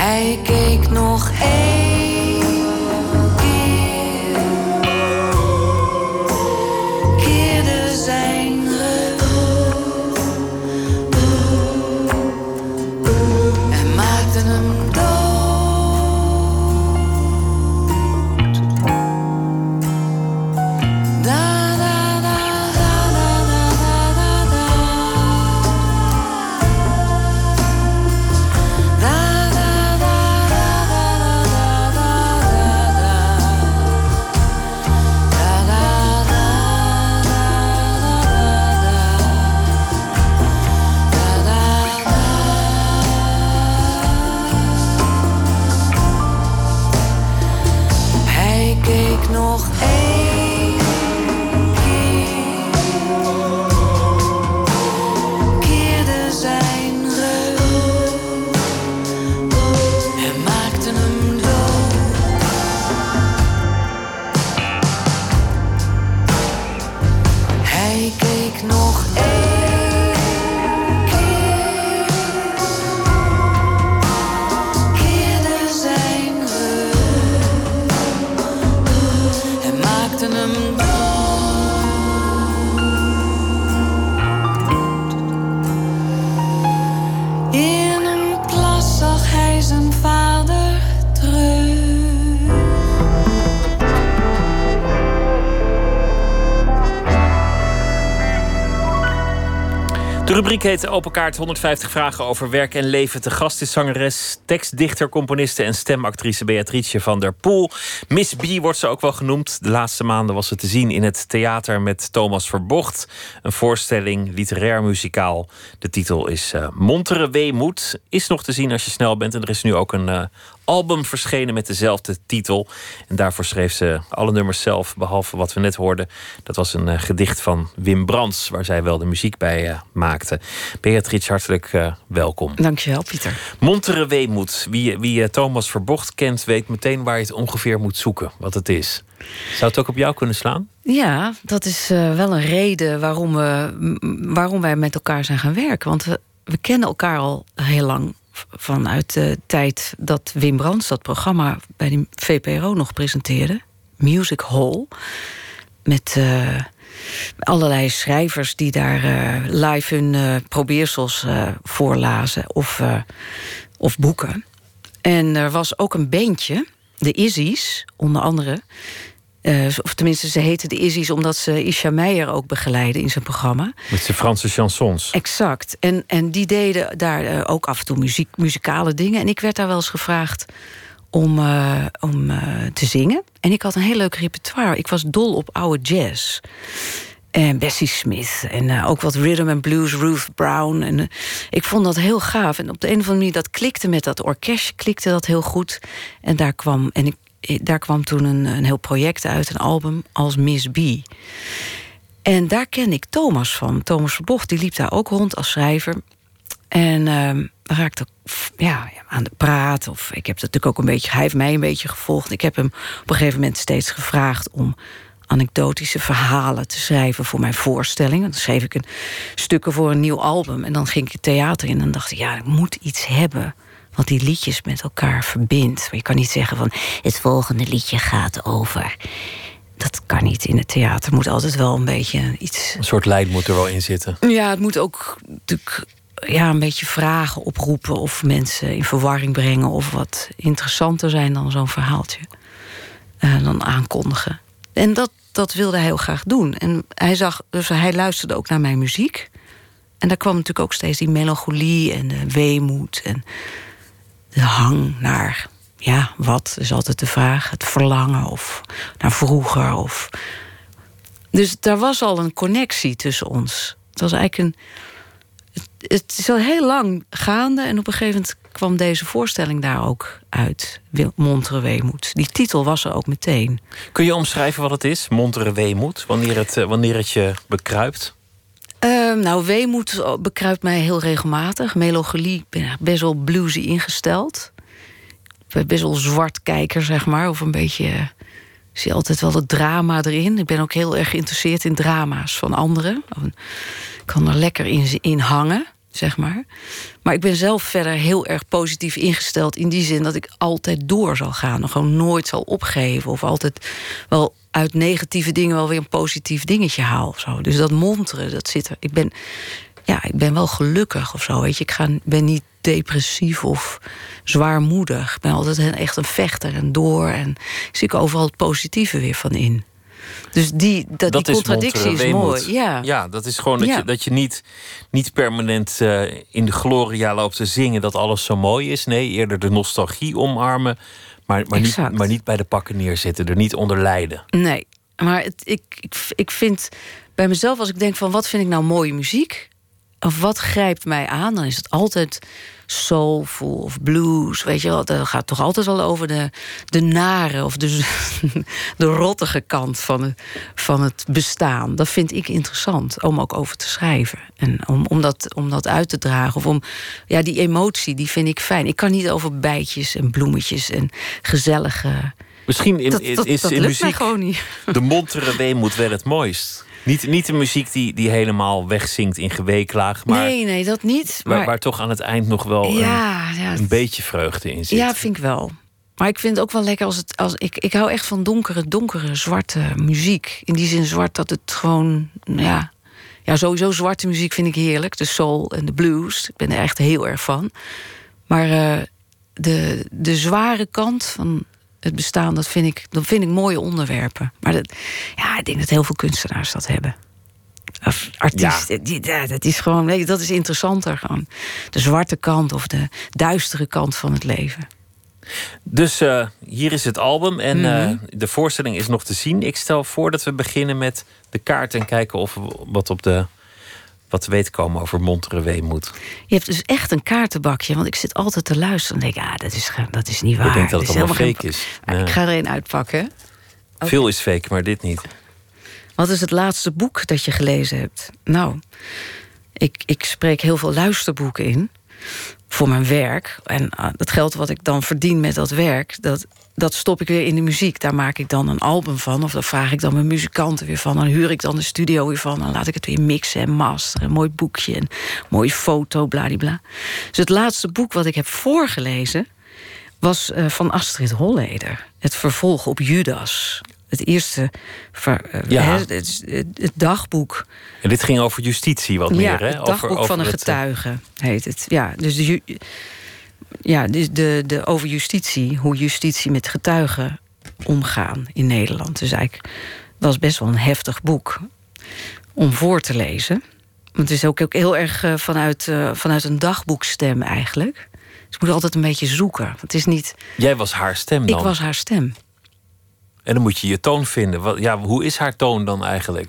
Hij keek nog één rubriek heet Open Kaart 150 vragen over werk en leven. Te gast is zangeres, tekstdichter, componiste en stemactrice Beatrice van der Poel. Miss B wordt ze ook wel genoemd. De laatste maanden was ze te zien in het theater met Thomas Verbocht. Een voorstelling, literair muzikaal. De titel is uh, Montere Weemoed. Is nog te zien als je snel bent. En er is nu ook een uh, album verschenen met dezelfde titel. En daarvoor schreef ze alle nummers zelf, behalve wat we net hoorden. Dat was een eh, gedicht van Wim Brands, waar zij wel de muziek bij uh, maakte. Beatrice, hartelijk uh, welkom. Dankjewel, Pieter. Montere Weemoed. Wie, wie Thomas Verbocht kent, weet meteen waar je het ongeveer moet zoeken, wat het is. Zou het ook op jou kunnen slaan? Ja, dat is wel een reden waarom, we, waarom wij met elkaar zijn gaan werken. Want we, we kennen elkaar al heel lang vanuit de tijd dat Wim Brands dat programma bij de VPRO nog presenteerde. Music Hall. Met uh, allerlei schrijvers die daar uh, live hun probeersels voorlazen of, of boeken. En er was ook een bandje, de Izzy's, onder andere. Uh, of tenminste, ze heette de Izzy's omdat ze Isha Meijer ook begeleiden in zijn programma. Met zijn Franse chansons. Exact. En, en die deden daar uh, ook af en toe muziek, muzikale dingen. En ik werd daar wel eens gevraagd om, uh, om te zingen. En ik had een heel leuk repertoire. Ik was dol op oude jazz. En Bessie Smith. En ook wat rhythm and blues, Ruth Brown. En ik vond dat heel gaaf. En op de een of andere manier, dat klikte met dat orkest, klikte dat heel goed. En daar kwam. En ik, daar kwam toen een, een heel project uit, een album als Miss B. En daar ken ik Thomas van. Thomas Verbocht, die liep daar ook rond als schrijver. En uh, raakte ja, aan de praat. Of ik heb dat natuurlijk ook een beetje. Hij heeft mij een beetje gevolgd. Ik heb hem op een gegeven moment steeds gevraagd om anekdotische verhalen te schrijven voor mijn voorstelling. Dan schreef ik een stukken voor een nieuw album. En dan ging ik het theater in en dacht ik, ja, ik moet iets hebben wat die liedjes met elkaar verbindt. Maar je kan niet zeggen van het volgende liedje gaat over. Dat kan niet in het theater. moet altijd wel een beetje iets. Een soort leid moet er wel in zitten. Ja, het moet ook natuurlijk ja, een beetje vragen oproepen of mensen in verwarring brengen of wat interessanter zijn dan zo'n verhaaltje. Uh, dan aankondigen. En dat, dat wilde hij heel graag doen. En hij zag, dus hij luisterde ook naar mijn muziek. En daar kwam natuurlijk ook steeds die melancholie en de weemoed en de hang naar, ja, wat is altijd de vraag. Het verlangen of naar vroeger. Of... Dus daar was al een connectie tussen ons. Het was eigenlijk een. Het, is al heel lang gaande en op een gegeven moment kwam deze voorstelling daar ook uit. Montere Weemoed. Die titel was er ook meteen. Kun je omschrijven wat het is, Montere Weemoed? Wanneer het, eh, wanneer het je bekruipt? Uh, nou, weemoed bekruipt mij heel regelmatig. Melancholie, ben best wel bluesy ingesteld. Ik ben best wel zwart kijker, zeg maar. Of een beetje... Ik zie altijd wel het drama erin. Ik ben ook heel erg geïnteresseerd in drama's van anderen. Ik kan er lekker in, in hangen, zeg maar. Maar ik ben zelf verder heel erg positief ingesteld... in die zin dat ik altijd door zal gaan. Gewoon nooit zal opgeven. Of altijd wel uit negatieve dingen wel weer een positief dingetje haal. Zo. Dus dat monteren, dat zit er. Ik ben, ja, ik ben wel gelukkig of zo. Weet je. Ik ga, ben niet depressief of zwaarmoedig. Ik ben altijd echt een vechter en door. En zie ik overal het positieve weer van in. Dus die, dat, die contradictie is, mooi. Ja. ja, dat is gewoon dat, je, dat je niet, niet permanent uh, in de gloria loopt te zingen dat alles zo mooi is. Nee, eerder de nostalgie omarmen. Maar, maar, niet, maar niet bij de pakken neerzitten, er niet onder lijden. Nee, maar het, ik, ik, ik vind bij mezelf, als ik denk van wat vind ik nou mooie muziek, of wat grijpt mij aan, dan is het altijd soulful of blues. Weet je wel, dat gaat toch altijd wel over de, de nare of de, de rottige kant van het, van het bestaan. Dat vind ik interessant om ook over te schrijven. En om, om, dat, om dat uit te dragen. Of om ja, die emotie, die vind ik fijn. Ik kan niet over bijtjes en bloemetjes en gezellige. Misschien in, dat, dat, is in muziek de montere weemoed wel het mooist. Niet, niet de muziek die, die helemaal wegzinkt in geweeklaag. Maar nee, nee, dat niet. Maar... Waar, waar toch aan het eind nog wel ja, een, ja, een beetje vreugde in zit. Ja, vind ik wel. Maar ik vind het ook wel lekker als het. Als, ik, ik hou echt van donkere, donkere, zwarte muziek. In die zin zwart dat het gewoon. Ja, ja, sowieso zwarte muziek vind ik heerlijk. De soul en de blues. Ik ben er echt heel erg van. Maar uh, de, de zware kant van het bestaan, dat vind ik, dat vind ik mooie onderwerpen. Maar dat, ja, ik denk dat heel veel kunstenaars dat hebben. Of artiesten, ja. dat is gewoon, dat is interessanter. Gewoon. De zwarte kant of de duistere kant van het leven. Dus uh, hier is het album en uh, de voorstelling is nog te zien. Ik stel voor dat we beginnen met de kaart en kijken of we wat op de wat te weten komen over Montere Weemoed. Je hebt dus echt een kaartenbakje. Want ik zit altijd te luisteren en denk, ah, dat is, dat is niet waar. Ik denk dat het allemaal fake geen- is. Ah, Ja. Ik ga er een uitpakken. Veel is fake, maar dit niet. Wat is het laatste boek dat je gelezen hebt? Nou, ik, ik spreek heel veel luisterboeken in voor mijn werk. En uh, het geld wat ik dan verdien met dat werk, dat, dat stop ik weer in de muziek. Daar maak ik dan een album van. Of daar vraag ik dan mijn muzikanten weer van. Dan huur ik dan de studio weer van. Dan laat ik het weer mixen en masteren. Een mooi boekje, een mooie foto, bladibla. Dus het laatste boek wat ik heb voorgelezen... was uh, van Astrid Holleder. Het vervolg op Judas. Het eerste ver, uh, Ja. het, dagboek. En dit ging over justitie wat ja, meer, hè? het dagboek over, over van een eh, getuige heet het. Ja, dus de, ju- ja, dus de, de, over justitie, hoe justitie met getuigen omgaan in Nederland. Dus eigenlijk was best wel een heftig boek om voor te lezen. Want het is ook, ook heel erg uh, vanuit, uh, vanuit een dagboekstem eigenlijk. Dus ik moet altijd een beetje zoeken. Het is niet. Jij was haar stem dan? Ik was haar stem. En dan moet je je toon vinden. Wat, ja, hoe is haar toon dan eigenlijk?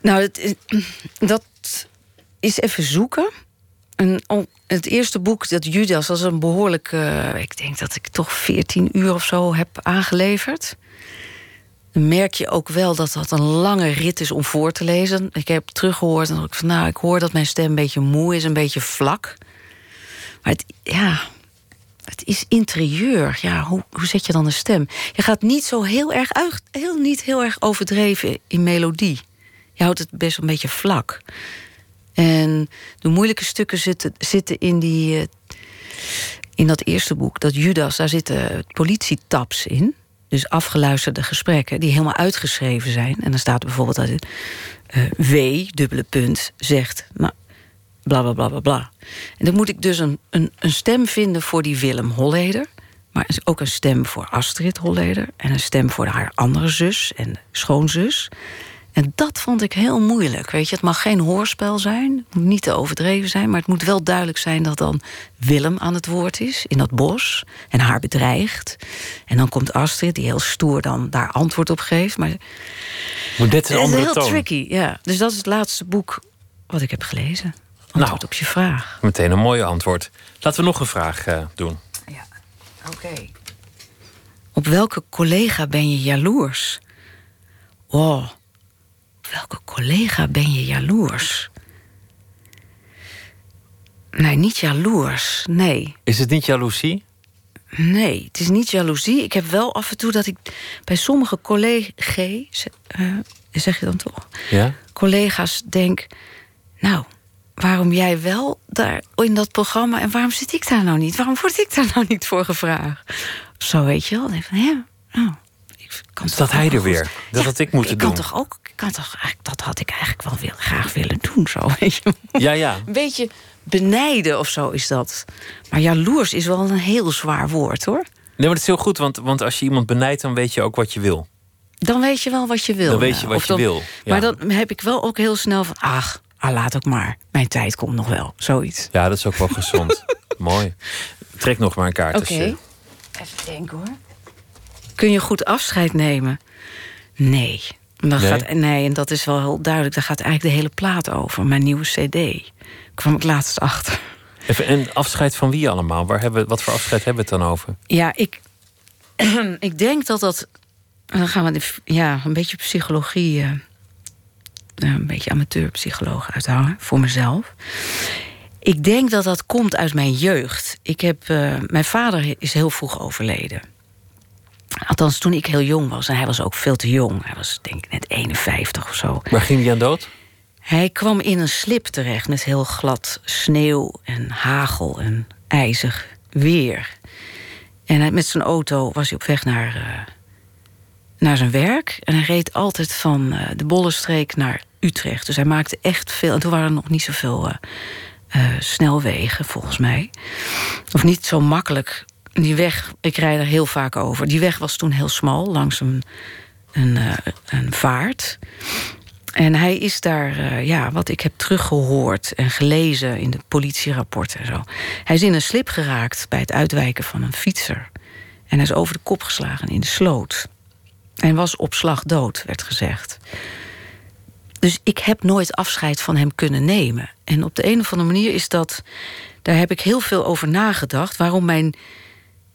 Nou, dat is even zoeken. En het eerste boek, dat Judas, was een behoorlijk... Uh, ik denk dat ik toch 14 uur of zo heb aangeleverd. Dan merk je ook wel dat dat een lange rit is om voor te lezen. Ik heb teruggehoord en ik van, nou, ik hoor dat mijn stem een beetje moe is, een beetje vlak. Maar het, ja, het is interieur. Ja, hoe, hoe zet je dan een stem? Je gaat niet zo heel erg, heel, niet heel erg overdreven in melodie. Je houdt het best een beetje vlak. En de moeilijke stukken zitten, zitten in, die, uh, in dat eerste boek, dat Judas, daar zitten politietaps in. Dus afgeluisterde gesprekken die helemaal uitgeschreven zijn. En dan staat bijvoorbeeld dat uh, W, dubbele punt, zegt. Nou, bla bla bla bla bla. En dan moet ik dus een, een, een stem vinden voor die Willem Holleder. Maar ook een stem voor Astrid Holleder. En een stem voor haar andere zus en schoonzus. En dat vond ik heel moeilijk. Weet je, het mag geen hoorspel zijn, het moet niet te overdreven zijn, maar het moet wel duidelijk zijn dat dan Willem aan het woord is in dat bos en haar bedreigt. En dan komt Astrid, die heel stoer dan daar antwoord op geeft. Maar moet dit een het is andere heel toon. tricky, ja. Dus dat is het laatste boek wat ik heb gelezen. Antwoord nou, op je vraag. Meteen een mooie antwoord. Laten we nog een vraag uh, doen. Ja, oké. Okay. Op welke collega ben je jaloers? Oh, welke collega ben je jaloers? Nee, niet jaloers. Nee. Is het niet jaloezie? Nee, het is niet jaloezie. Ik heb wel af en toe dat ik bij sommige collega's, uh, zeg je dan toch? Ja. Collega's denk, nou, waarom jij wel daar in dat programma en waarom zit ik daar nou niet? Waarom word ik daar nou niet voor gevraagd? Zo weet je wel. Van, ja, nou, kan is dat hij er weer? Dat ja, had ik moeten ik doen. Kan toch ook, ik kan toch eigenlijk, dat had ik eigenlijk wel wil, graag willen doen. Zo, weet je. Ja, ja. Een beetje benijden of zo is dat. Maar jaloers is wel een heel zwaar woord hoor. Nee, maar het is heel goed, want, want als je iemand benijdt, dan weet je ook wat je wil. Dan weet je wel wat je wil. Dan weet je wat je wil. Ja. Maar dan heb ik wel ook heel snel van, ach, ah, laat ook maar. Mijn tijd komt nog wel, zoiets. Ja, dat is ook wel gezond. Mooi. Trek nog maar een kaart. Oké, okay. even denken hoor. Kun je goed afscheid nemen? Nee. Dan Nee? Gaat, nee, en dat is wel heel duidelijk. Daar gaat eigenlijk de hele plaat over. Mijn nieuwe cd. kwam ik laatst achter. Even, en afscheid van wie allemaal? Waar hebben, wat voor afscheid hebben we het dan over? Ja, ik, ik denk dat dat... Dan gaan we ja, een beetje psychologie... Uh, een beetje amateurpsycholoog uithouden voor mezelf. Ik denk dat dat komt uit mijn jeugd. Ik heb, uh, mijn vader is heel vroeg overleden. Althans, toen ik heel jong was. En hij was ook veel te jong. Hij was denk ik net 51 of zo. Waar ging hij aan dood? Hij kwam in een slip terecht met heel glad sneeuw en hagel en ijzig weer. En met zijn auto was hij op weg naar, uh, naar zijn werk. En hij reed altijd van uh, de Bollenstreek naar Utrecht. Dus hij maakte echt veel. En toen waren er nog niet zoveel uh, snelwegen, volgens mij. Of niet zo makkelijk. Die weg, ik rijd er heel vaak over. Die weg was toen heel smal, langs een, een, een vaart. En hij is daar, uh, ja, wat ik heb teruggehoord en gelezen in de politierapporten en zo. Hij is in een slip geraakt bij het uitwijken van een fietser. En hij is over de kop geslagen in de sloot. En was op slag dood, werd gezegd. dus ik heb nooit afscheid van hem kunnen nemen. En op de een of andere manier is dat. Daar heb ik heel veel over nagedacht. Waarom mijn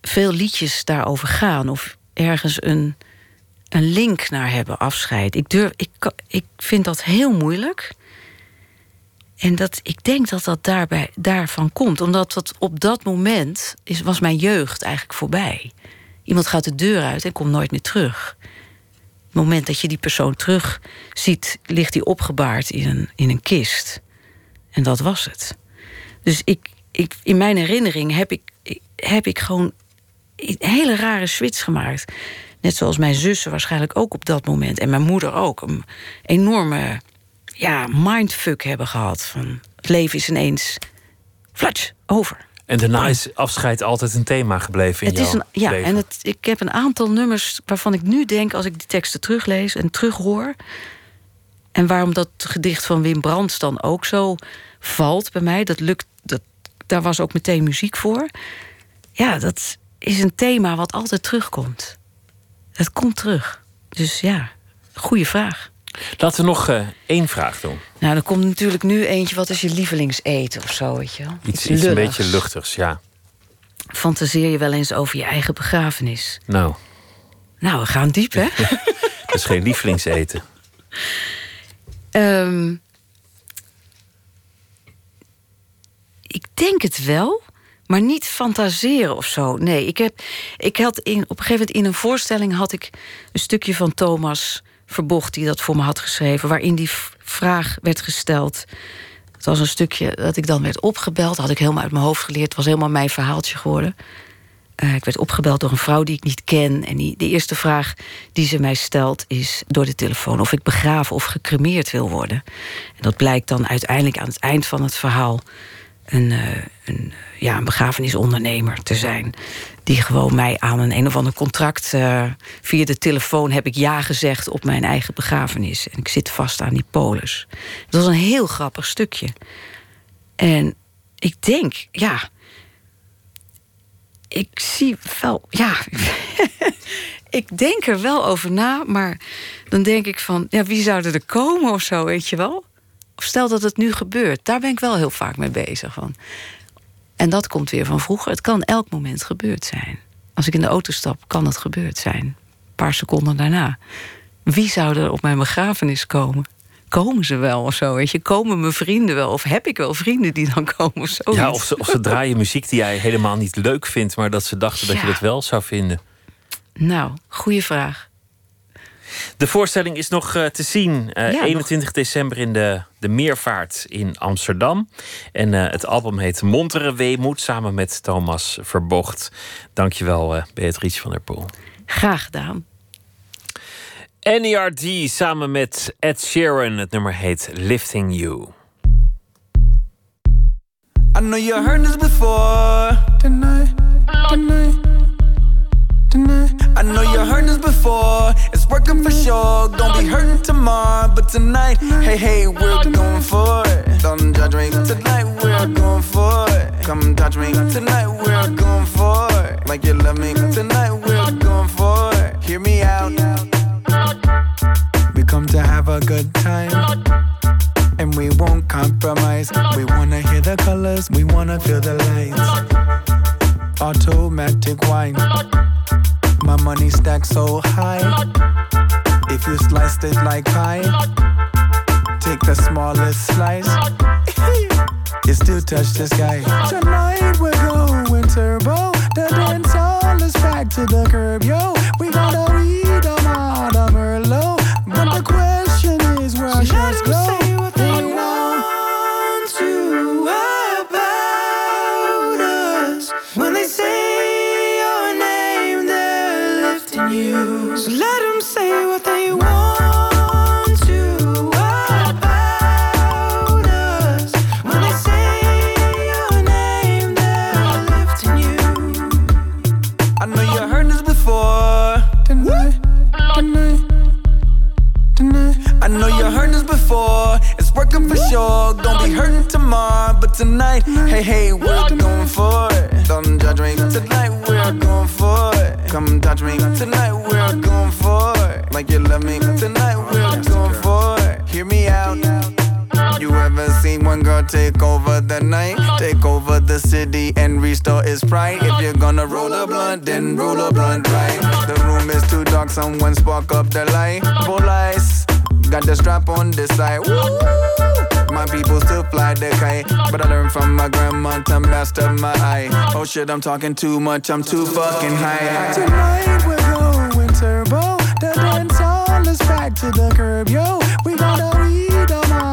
veel liedjes daarover gaan. Of ergens een, een link naar hebben, afscheid. Ik, durf, ik, ik vind dat heel moeilijk. En dat, ik denk dat dat daarbij, daarvan komt. Omdat dat op dat moment is, was mijn jeugd eigenlijk voorbij. Iemand gaat de deur uit en komt nooit meer terug. Het moment dat je die persoon terug ziet, ligt die opgebaard in een, in een kist. En dat was het. Dus ik, ik, in mijn herinnering heb ik, heb ik gewoon een hele rare switch gemaakt. Net zoals mijn zussen waarschijnlijk ook op dat moment. En mijn moeder ook. Een enorme ja, mindfuck hebben gehad. Van het leven is ineens flats, over. En daarna is afscheid altijd een thema gebleven in het is een, ja, leven. en het, ik heb een aantal nummers waarvan ik nu denk... als ik die teksten teruglees en terughoor... en waarom dat gedicht van Wim Brands dan ook zo valt bij mij... dat lukt, dat, daar was ook meteen muziek voor. Ja, dat is een thema wat altijd terugkomt. Het komt terug. Dus ja, goede vraag. Laten we nog uh, één vraag doen. Nou, er komt natuurlijk nu eentje. Wat is je lievelingseten of zo, weet je? Iets, iets een beetje luchtigs, ja. Fantaseer je wel eens over je eigen begrafenis? Nou. Nou, we gaan diep, hè? Dat is geen lievelingseten. um, ik denk het wel, maar niet fantaseren of zo. Nee, ik, heb, ik had in, op een gegeven moment in een voorstelling... had ik een stukje van Thomas Verbocht die dat voor me had geschreven, waarin die vraag werd gesteld. Het was een stukje dat ik dan werd opgebeld. had ik helemaal uit mijn hoofd geleerd. Het was helemaal mijn verhaaltje geworden. Uh, ik werd opgebeld door een vrouw die ik niet ken. En die, de eerste vraag die ze mij stelt is door de telefoon... of ik begraven of gecremeerd wil worden. En dat blijkt dan uiteindelijk aan het eind van het verhaal... een, uh, een, ja, een begrafenisondernemer te zijn die gewoon mij aan een een of ander contract uh, via de telefoon heb ik ja gezegd op mijn eigen begrafenis. En ik zit vast aan die polis. Dat was een heel grappig stukje. En ik denk, ja. Ik zie wel, ja. ik denk er wel over na, maar dan denk ik van, ja, wie zou er komen of zo, weet je wel? Stel dat het nu gebeurt, daar ben ik wel heel vaak mee bezig. Van. En dat komt weer van vroeger. Het kan elk moment gebeurd zijn. Als ik in de auto stap, kan het gebeurd zijn. Een paar seconden daarna. Wie zou er op mijn begrafenis komen? Komen ze wel of zo? Weet je, komen mijn vrienden wel? Of heb ik wel vrienden die dan komen of zo? Ja, of ze, of ze draaien muziek die jij helemaal niet leuk vindt, maar dat ze dachten dat je dat wel zou vinden. Nou, goede vraag. De voorstelling is nog uh, te zien. Uh, Ja, 21 december in de, de Meervaart in Amsterdam. En uh, het album heet Montere Weemoed samen met Thomas Verbocht. Dankjewel, uh, Beatrice van der Poel. Graag gedaan. NERD samen met Ed Sheeran. Het nummer heet Lifting You. I know you heard this before. Tonight, tonight, tonight. I know you heard this before. It's working for sure. Gonna be hurting tomorrow, but tonight, hey, hey, we're going for it. Don't judge me. Tonight, we're going for it. Come touch me. Tonight, we're going for it. Like you love me. Tonight, we're going for it. Hear me out. We come to have a good time. And we won't compromise. We wanna hear the colors, we wanna feel the lights. Automatic wine. My money stacks so high. If you sliced it like pie, take the smallest slice. you still touch the sky. Tonight we're going turbo. The dance hall is packed to the curb, yo. We gotta know you heard this before. It's working for sure. Gonna be hurting tomorrow, but tonight, hey, hey, we're going for it. Don't judge me. Tonight we're going for it. Come touch me. Tonight we're going for it. Like you love me. Tonight we're going for it. Hear me out. You ever seen one girl take over the night, take over the city and restore its pride. If you're gonna roll a blunt, then roll a blunt right. The room is too dark, someone spark up the light. Full ice, got the strap on this side. Woo! My people still fly the kite, but I learned from my grandma to master my eye. Oh shit, I'm talking too much, I'm too fucking high. Tonight we're going turbo. The dance hall is back to the curb, yo. We got a weed on out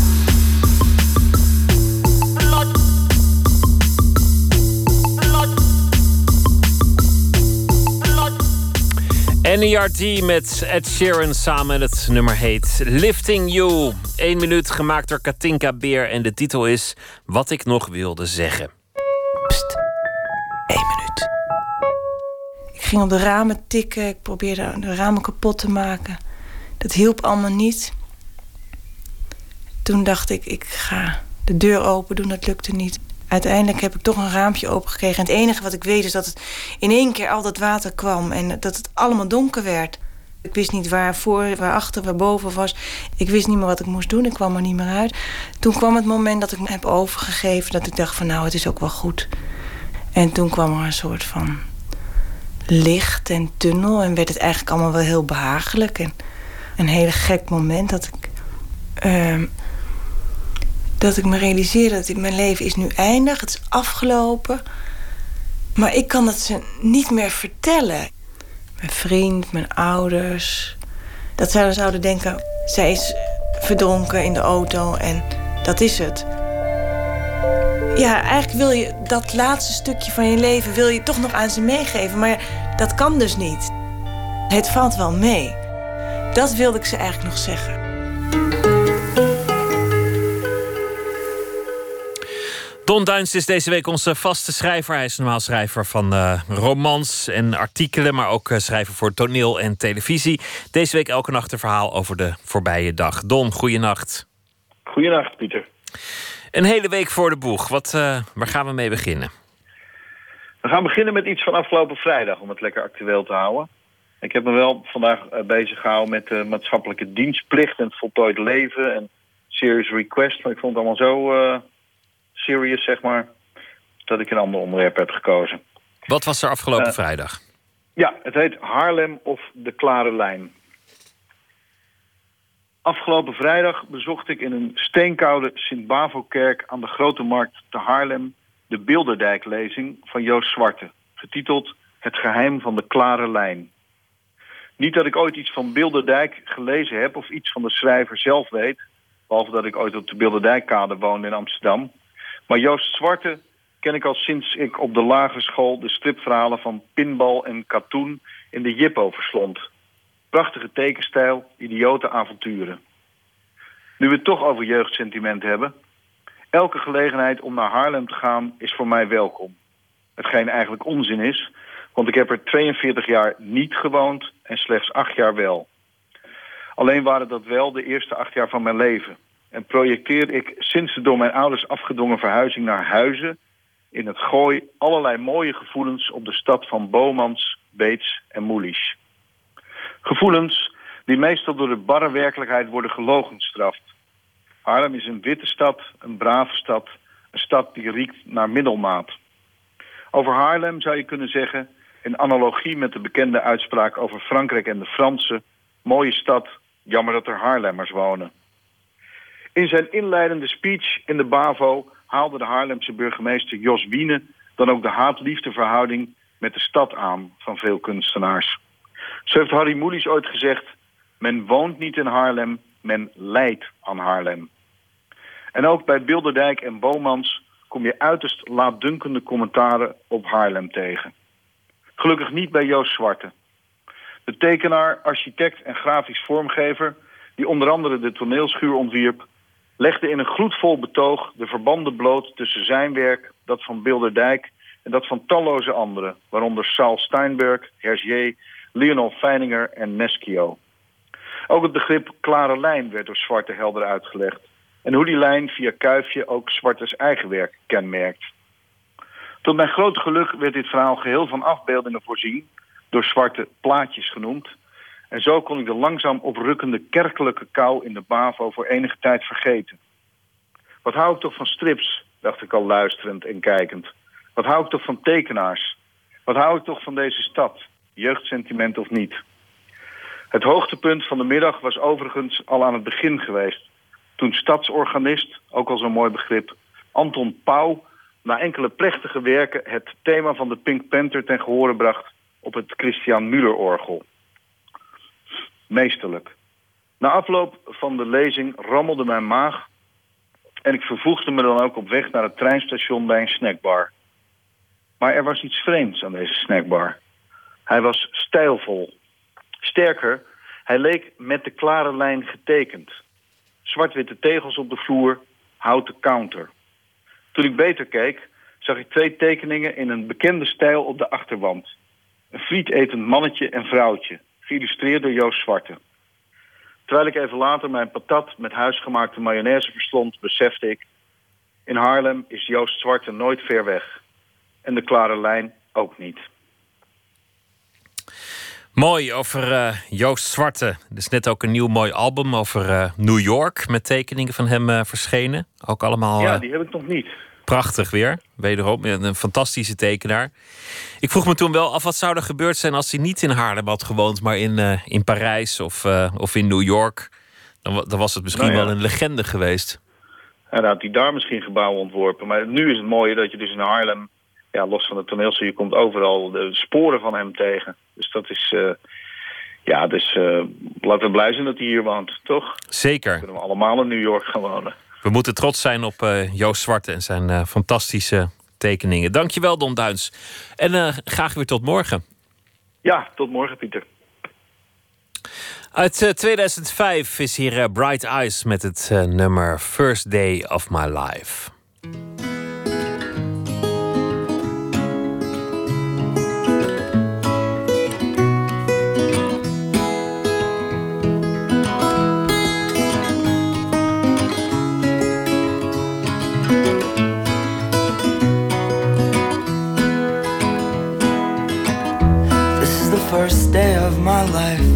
NERD met Ed Sheeran samen. En het nummer heet Lifting You. Eén minuut gemaakt door Katinka Beer. En de titel is Wat ik nog wilde zeggen. Ik ging op de ramen tikken. Ik probeerde de ramen kapot te maken. Dat hielp allemaal niet. Toen dacht ik, ik ga de deur open doen. Dat lukte niet. Uiteindelijk heb ik toch een raampje opengekregen. En het enige wat ik weet is dat het in één keer al dat water kwam. En dat het allemaal donker werd. Ik wist niet waar voor, waar achter, waar boven was. Ik wist niet meer wat ik moest doen. Ik kwam er niet meer uit. Toen kwam het moment dat ik me heb overgegeven. Dat ik dacht van nou, het is ook wel goed. En toen kwam er een soort van licht en tunnel. En werd het eigenlijk allemaal wel heel behagelijk. En een hele gek moment dat ik... ehm, dat ik me realiseerde dat mijn leven is nu eindig. Het is afgelopen. Maar ik kan het ze niet meer vertellen. Mijn vriend, mijn ouders. Dat zij dan zouden denken... zij is verdronken in de auto en dat is het. Ja, eigenlijk wil je dat laatste stukje van je leven... wil je toch nog aan ze meegeven. Maar dat kan dus niet. Het valt wel mee. Dat wilde ik ze eigenlijk nog zeggen. Don Duins is deze week onze vaste schrijver. Hij is normaal schrijver van eh, romans en artikelen, maar ook eh, schrijver voor toneel en televisie. Deze week elke nacht een verhaal over de voorbije dag. Don, goeienacht. Goedenacht, Pieter. Een hele week voor de boeg. Wat, eh, waar gaan we mee beginnen? We gaan beginnen met iets van afgelopen vrijdag, om het lekker actueel te houden. Ik heb me wel vandaag bezig gehouden met de maatschappelijke dienstplicht en het voltooid leven en serious request. Maar ik vond het allemaal zo serious, zeg maar, dat ik een ander onderwerp heb gekozen. Wat was er afgelopen Eh, vrijdag? Ja, het heet Haarlem of de Klare Lijn. Afgelopen vrijdag bezocht ik in een steenkoude Sint-Bavo-kerk aan de Grote Markt te Haarlem de Bilderdijk-lezing van Joost Zwarte, getiteld Het geheim van de klare lijn. Niet dat ik ooit iets van Bilderdijk gelezen heb of iets van de schrijver zelf weet, behalve dat ik ooit op de Bilderdijkkade woonde in Amsterdam. Maar Joost Zwarte ken ik al sinds ik op de lagere school de stripverhalen van Pinbal en Katoen in de Jippo verslond. Prachtige tekenstijl, idiote avonturen. Nu we het toch over jeugdsentiment hebben. Elke gelegenheid om naar Haarlem te gaan is voor mij welkom. Hetgeen eigenlijk onzin is, want ik heb er 42 jaar niet gewoond en slechts 8 jaar wel. Alleen waren dat wel de eerste 8 jaar van mijn leven. En projecteer ik sinds de door mijn ouders afgedwongen verhuizing naar Huizen in het gooi allerlei mooie gevoelens op de stad van Bomans, Beets en Moelisch. Gevoelens die meestal door de barre werkelijkheid worden gelogenstraft. Haarlem is een witte stad, een brave stad, een stad die riekt naar middelmaat. Over Haarlem zou je kunnen zeggen, in analogie met de bekende uitspraak over Frankrijk en de Fransen, mooie stad, jammer dat er Haarlemmers wonen. In zijn inleidende speech in de BAVO haalde de Haarlemse burgemeester Jos Wiene dan ook de haat-liefdeverhouding met de stad aan van veel kunstenaars. Zo heeft Harry Moelis ooit gezegd, men woont niet in Haarlem, men lijdt aan Haarlem. En ook bij Bilderdijk en Bomans kom je uiterst laatdunkende commentaren op Haarlem tegen. Gelukkig niet bij Joost Zwarte. De tekenaar, architect en grafisch vormgever... die onder andere de toneelschuur ontwierp... legde in een gloedvol betoog de verbanden bloot tussen zijn werk... dat van Bilderdijk en dat van talloze anderen... waaronder Saul Steinberg, Hergé, Lionel Feininger en Neschio. Ook het begrip klare lijn werd door Zwarte helder uitgelegd. En hoe die lijn via Kuifje ook Zwartes eigen werk kenmerkt. Tot mijn grote geluk werd dit verhaal geheel van afbeeldingen voorzien... door Zwarte plaatjes genoemd. En zo kon ik de langzaam oprukkende kerkelijke kou in de BAVO voor enige tijd vergeten. Wat hou ik toch van strips, dacht ik al luisterend en kijkend. Wat hou ik toch van tekenaars? Wat hou ik toch van deze stad? Jeugdsentiment of niet? Het hoogtepunt van de middag was overigens al aan het begin geweest. Toen stadsorganist, ook al zo'n mooi begrip, Anton Pauw... na enkele plechtige werken het thema van de Pink Panther ten gehore bracht... op het Christian Müller-orgel. Meesterlijk. Na afloop van de lezing rammelde mijn maag... en ik vervoegde me dan ook op weg naar het treinstation bij een snackbar. Maar er was iets vreemds aan deze snackbar. Hij was stijlvol. Sterker, hij leek met de klare lijn getekend. Zwart-witte tegels op de vloer, houten counter. Toen ik beter keek, zag ik twee tekeningen in een bekende stijl op de achterwand. Een frietetend mannetje en vrouwtje, geïllustreerd door Joost Zwarte. Terwijl ik even later mijn patat met huisgemaakte mayonaise verslond, besefte ik... in Haarlem is Joost Zwarte nooit ver weg. En de klare lijn ook niet. Mooi over uh, Joost Zwarte. Er is net ook een nieuw mooi album over uh, New York met tekeningen van hem uh, verschenen. Ook allemaal. Ja, die heb ik nog niet. Prachtig weer. Wederom een fantastische tekenaar. Ik vroeg me toen wel af wat zou er gebeurd zijn als hij niet in Haarlem had gewoond, maar in, in Parijs of, of in New York. Dan, dan was het misschien nou ja. wel een legende geweest. Ja, dan had hij daar misschien gebouwen ontworpen. Maar nu is het mooie dat je dus in Haarlem ja, los van het toneelstuk, je komt overal de sporen van hem tegen. Dus dat is, uh, ja, dus laten we blij zijn dat hij hier woont, toch? Zeker. Dan kunnen we allemaal in New York gaan wonen. We moeten trots zijn op uh, Joost Zwarte en zijn fantastische tekeningen. Dankjewel, Don Duins. En graag weer tot morgen. Ja, tot morgen, Pieter. Uit 2005 is hier Bright Eyes met het nummer First Day of My Life. First day of my life.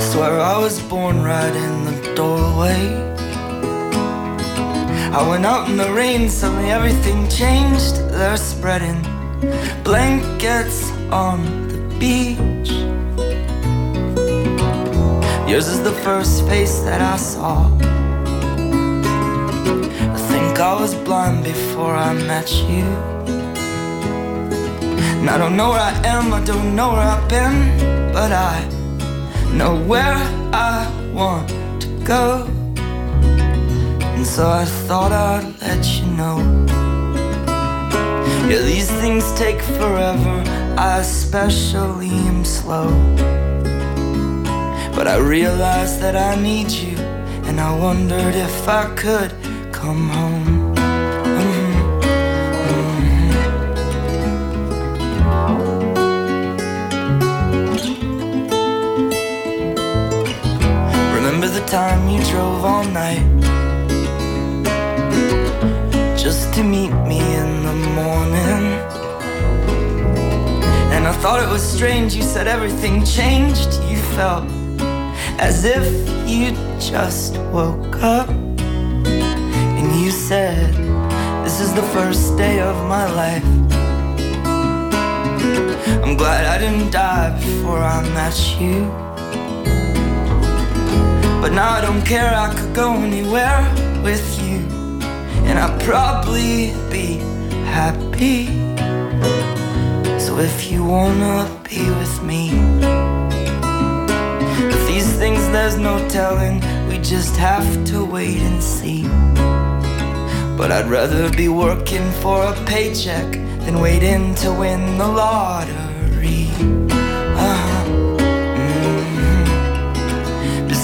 Swear I was born right in the doorway. I went out in the rain, suddenly everything changed. They're spreading blankets on the beach. Yours is the first face that I saw. I think I was blind before I met you. And I don't know where I am, I don't know where I've been, but I know where I want to go. And so I thought I'd let you know. Yeah, these things take forever, I especially am slow. But I realized that I need you, and I wondered if I could come home. Time you drove all night just to meet me in the morning. And I thought it was strange, you said everything changed. You felt as if you just woke up. And you said, This is the first day of my life. I'm glad I didn't die before I met you. But now I don't care, I could go anywhere with you. And I'd probably be happy. So if you wanna be with me, these things there's no telling, we just have to wait and see. But I'd rather be working for a paycheck than waiting to win the lottery.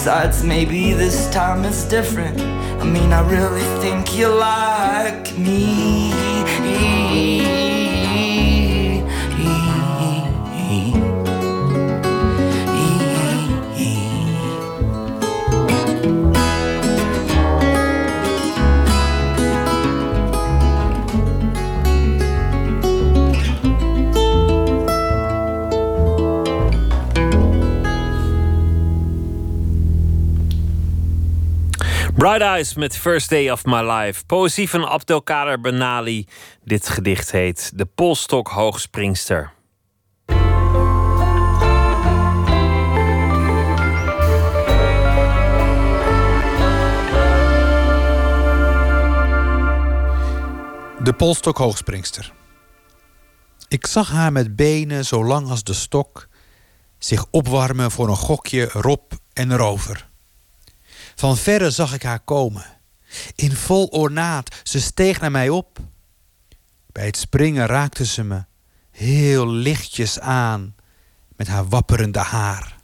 Besides, maybe this time it's different. I mean, I really think you like me. Bright Eyes met First Day of My Life. Poëzie van Abdelkader Benali. Dit gedicht heet De Polstok Hoogspringster. De polstok hoogspringster. Ik zag haar met benen zo lang als de stok zich opwarmen voor een gokje Rob en Rover. Van verre zag ik haar komen. In vol ornaat, ze steeg naar mij op. Bij het springen raakte ze me heel lichtjes aan met haar wapperende haar.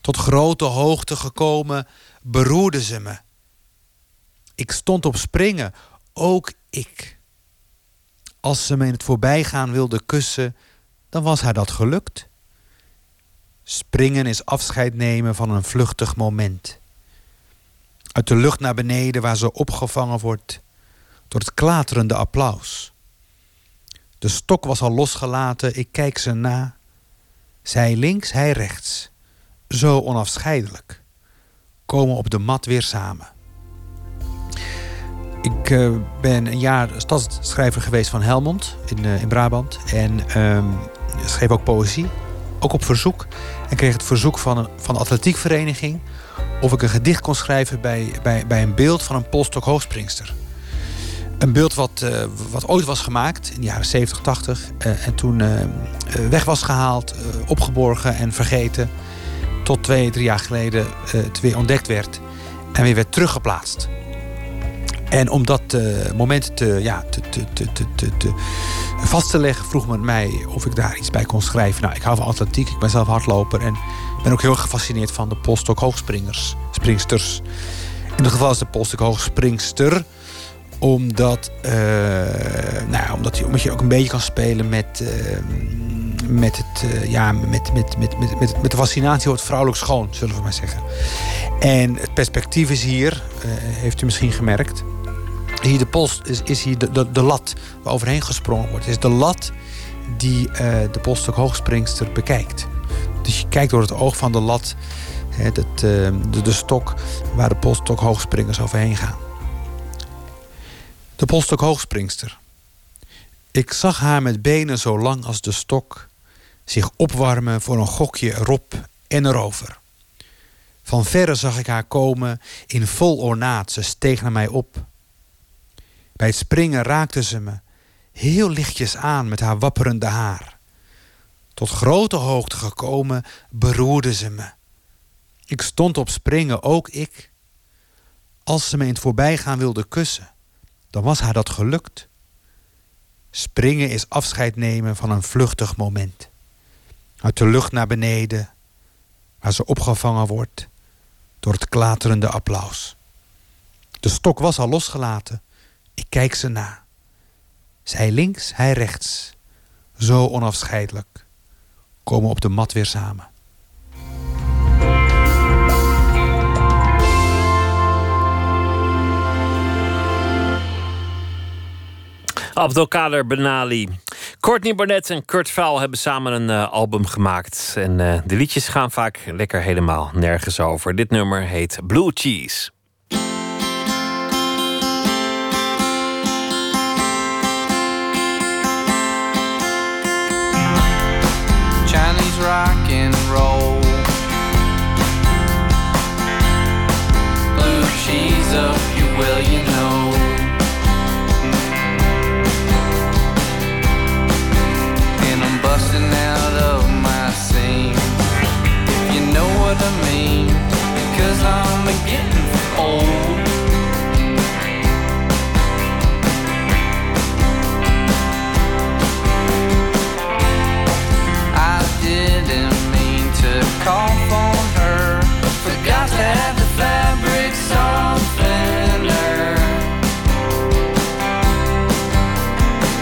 Tot grote hoogte gekomen beroerde ze me. Ik stond op springen, ook ik. Als ze me in het voorbijgaan wilde kussen, dan was haar dat gelukt. Springen is afscheid nemen van een vluchtig moment. Uit de lucht naar beneden waar ze opgevangen wordt door het klaterende applaus. De stok was al losgelaten, ik kijk ze na. Zij links, hij rechts. Zo onafscheidelijk. Komen op de mat weer samen. Ik uh, ben een jaar stadsschrijver geweest van Helmond in, uh, in Brabant. En um, schreef ook poëzie, ook op verzoek. En kreeg het verzoek van, een, van atletiekvereniging of ik een gedicht kon schrijven bij, bij, bij een beeld van een polstok hoogspringster. Een beeld wat, uh, wat ooit was gemaakt in de jaren 70, 80. Uh, en toen uh, weg was gehaald, opgeborgen en vergeten. Tot twee, drie jaar geleden weer ontdekt werd. En weer werd teruggeplaatst. En om dat moment te, ja, te, te, te, vast te leggen, vroeg men mij of ik daar iets bij kon schrijven. Nou, ik hou van atletiek, ik ben zelf hardloper. En ben ook heel erg gefascineerd van de polstok hoogspringers, springsters. In dit geval is de polstok hoogspringster omdat, uh, nou omdat, je, omdat je ook een beetje kan spelen met, uh, met, het, uh, ja, met, met, met, met, met de fascinatie voor het vrouwelijk schoon, zullen we maar zeggen. En het perspectief is hier, heeft u misschien gemerkt. Hier de is, is hier de, de, de lat waar overheen gesprongen wordt. Is de lat die de polstok hoogspringster bekijkt. Dus je kijkt door het oog van de lat, het, eh, de, de stok waar de polstok hoogspringers overheen gaan. De polstok hoogspringster. Ik zag haar met benen zo lang als de stok zich opwarmen voor een gokje erop en erover. Van verre zag ik haar komen in vol ornaat, ze steeg naar mij op. Bij het springen raakte ze me heel lichtjes aan met haar wapperende haar. Tot grote hoogte gekomen beroerde ze me. Ik stond op springen, ook ik. Als ze me in het voorbijgaan wilde kussen, dan was haar dat gelukt. Springen is afscheid nemen van een vluchtig moment. Uit de lucht naar beneden, waar ze opgevangen wordt door het klaterende applaus. De stok was al losgelaten. Ik kijk ze na. Zij links, hij rechts. Zo onafscheidelijk komen op de mat weer samen. Abdelkader Benali. Courtney Barnett en Kurt Vaal hebben samen een uh, album gemaakt. En uh, de liedjes gaan vaak lekker helemaal nergens over. Dit nummer heet Blue Cheese. Rock and roll. Blue cheese up, you will, you know.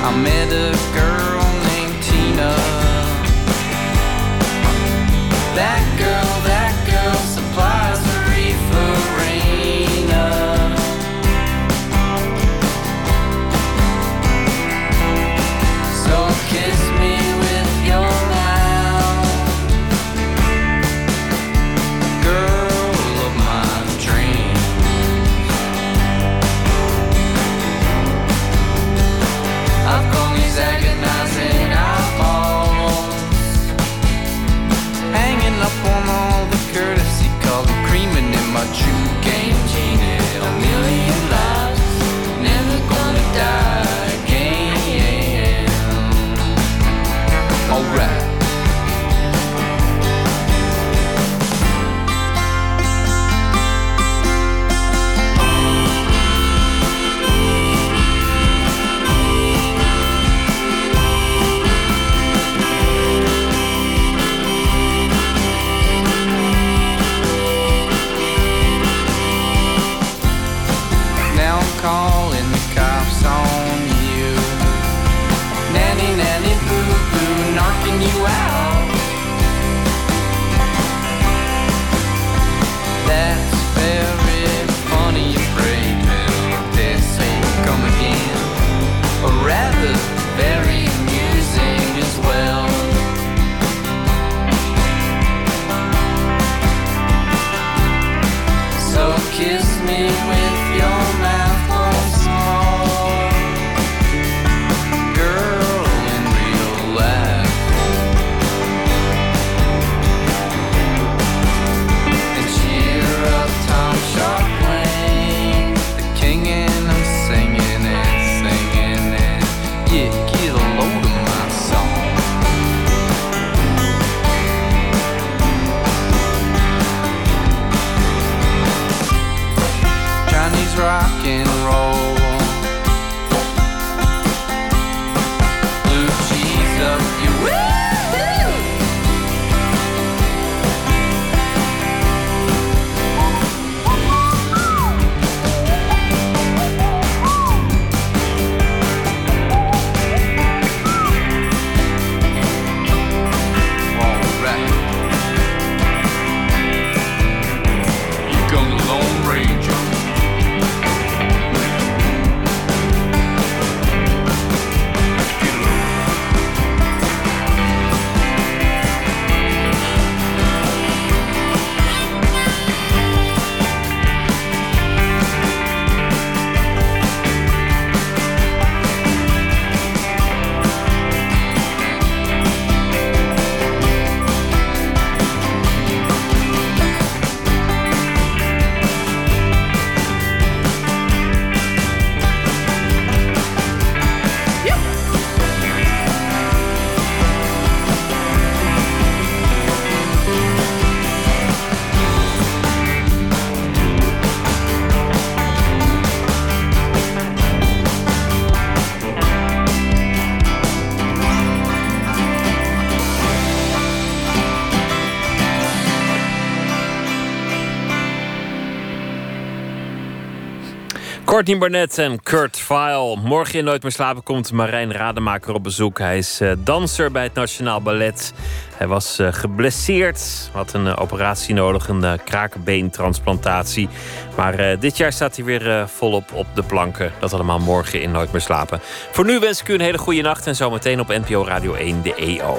I met her Courtney Barnett en Kurt Vile. Morgen in Nooit meer slapen komt Marijn Rademaker op bezoek. Hij is eh, danser bij het Nationaal Ballet. Hij was eh, geblesseerd, had een eh, operatie nodig, een kraakbeentransplantatie. Maar dit jaar staat hij weer volop op de planken. Dat allemaal morgen in Nooit meer slapen. Voor nu wens ik u een hele goede nacht en zometeen op NPO Radio 1 de EO.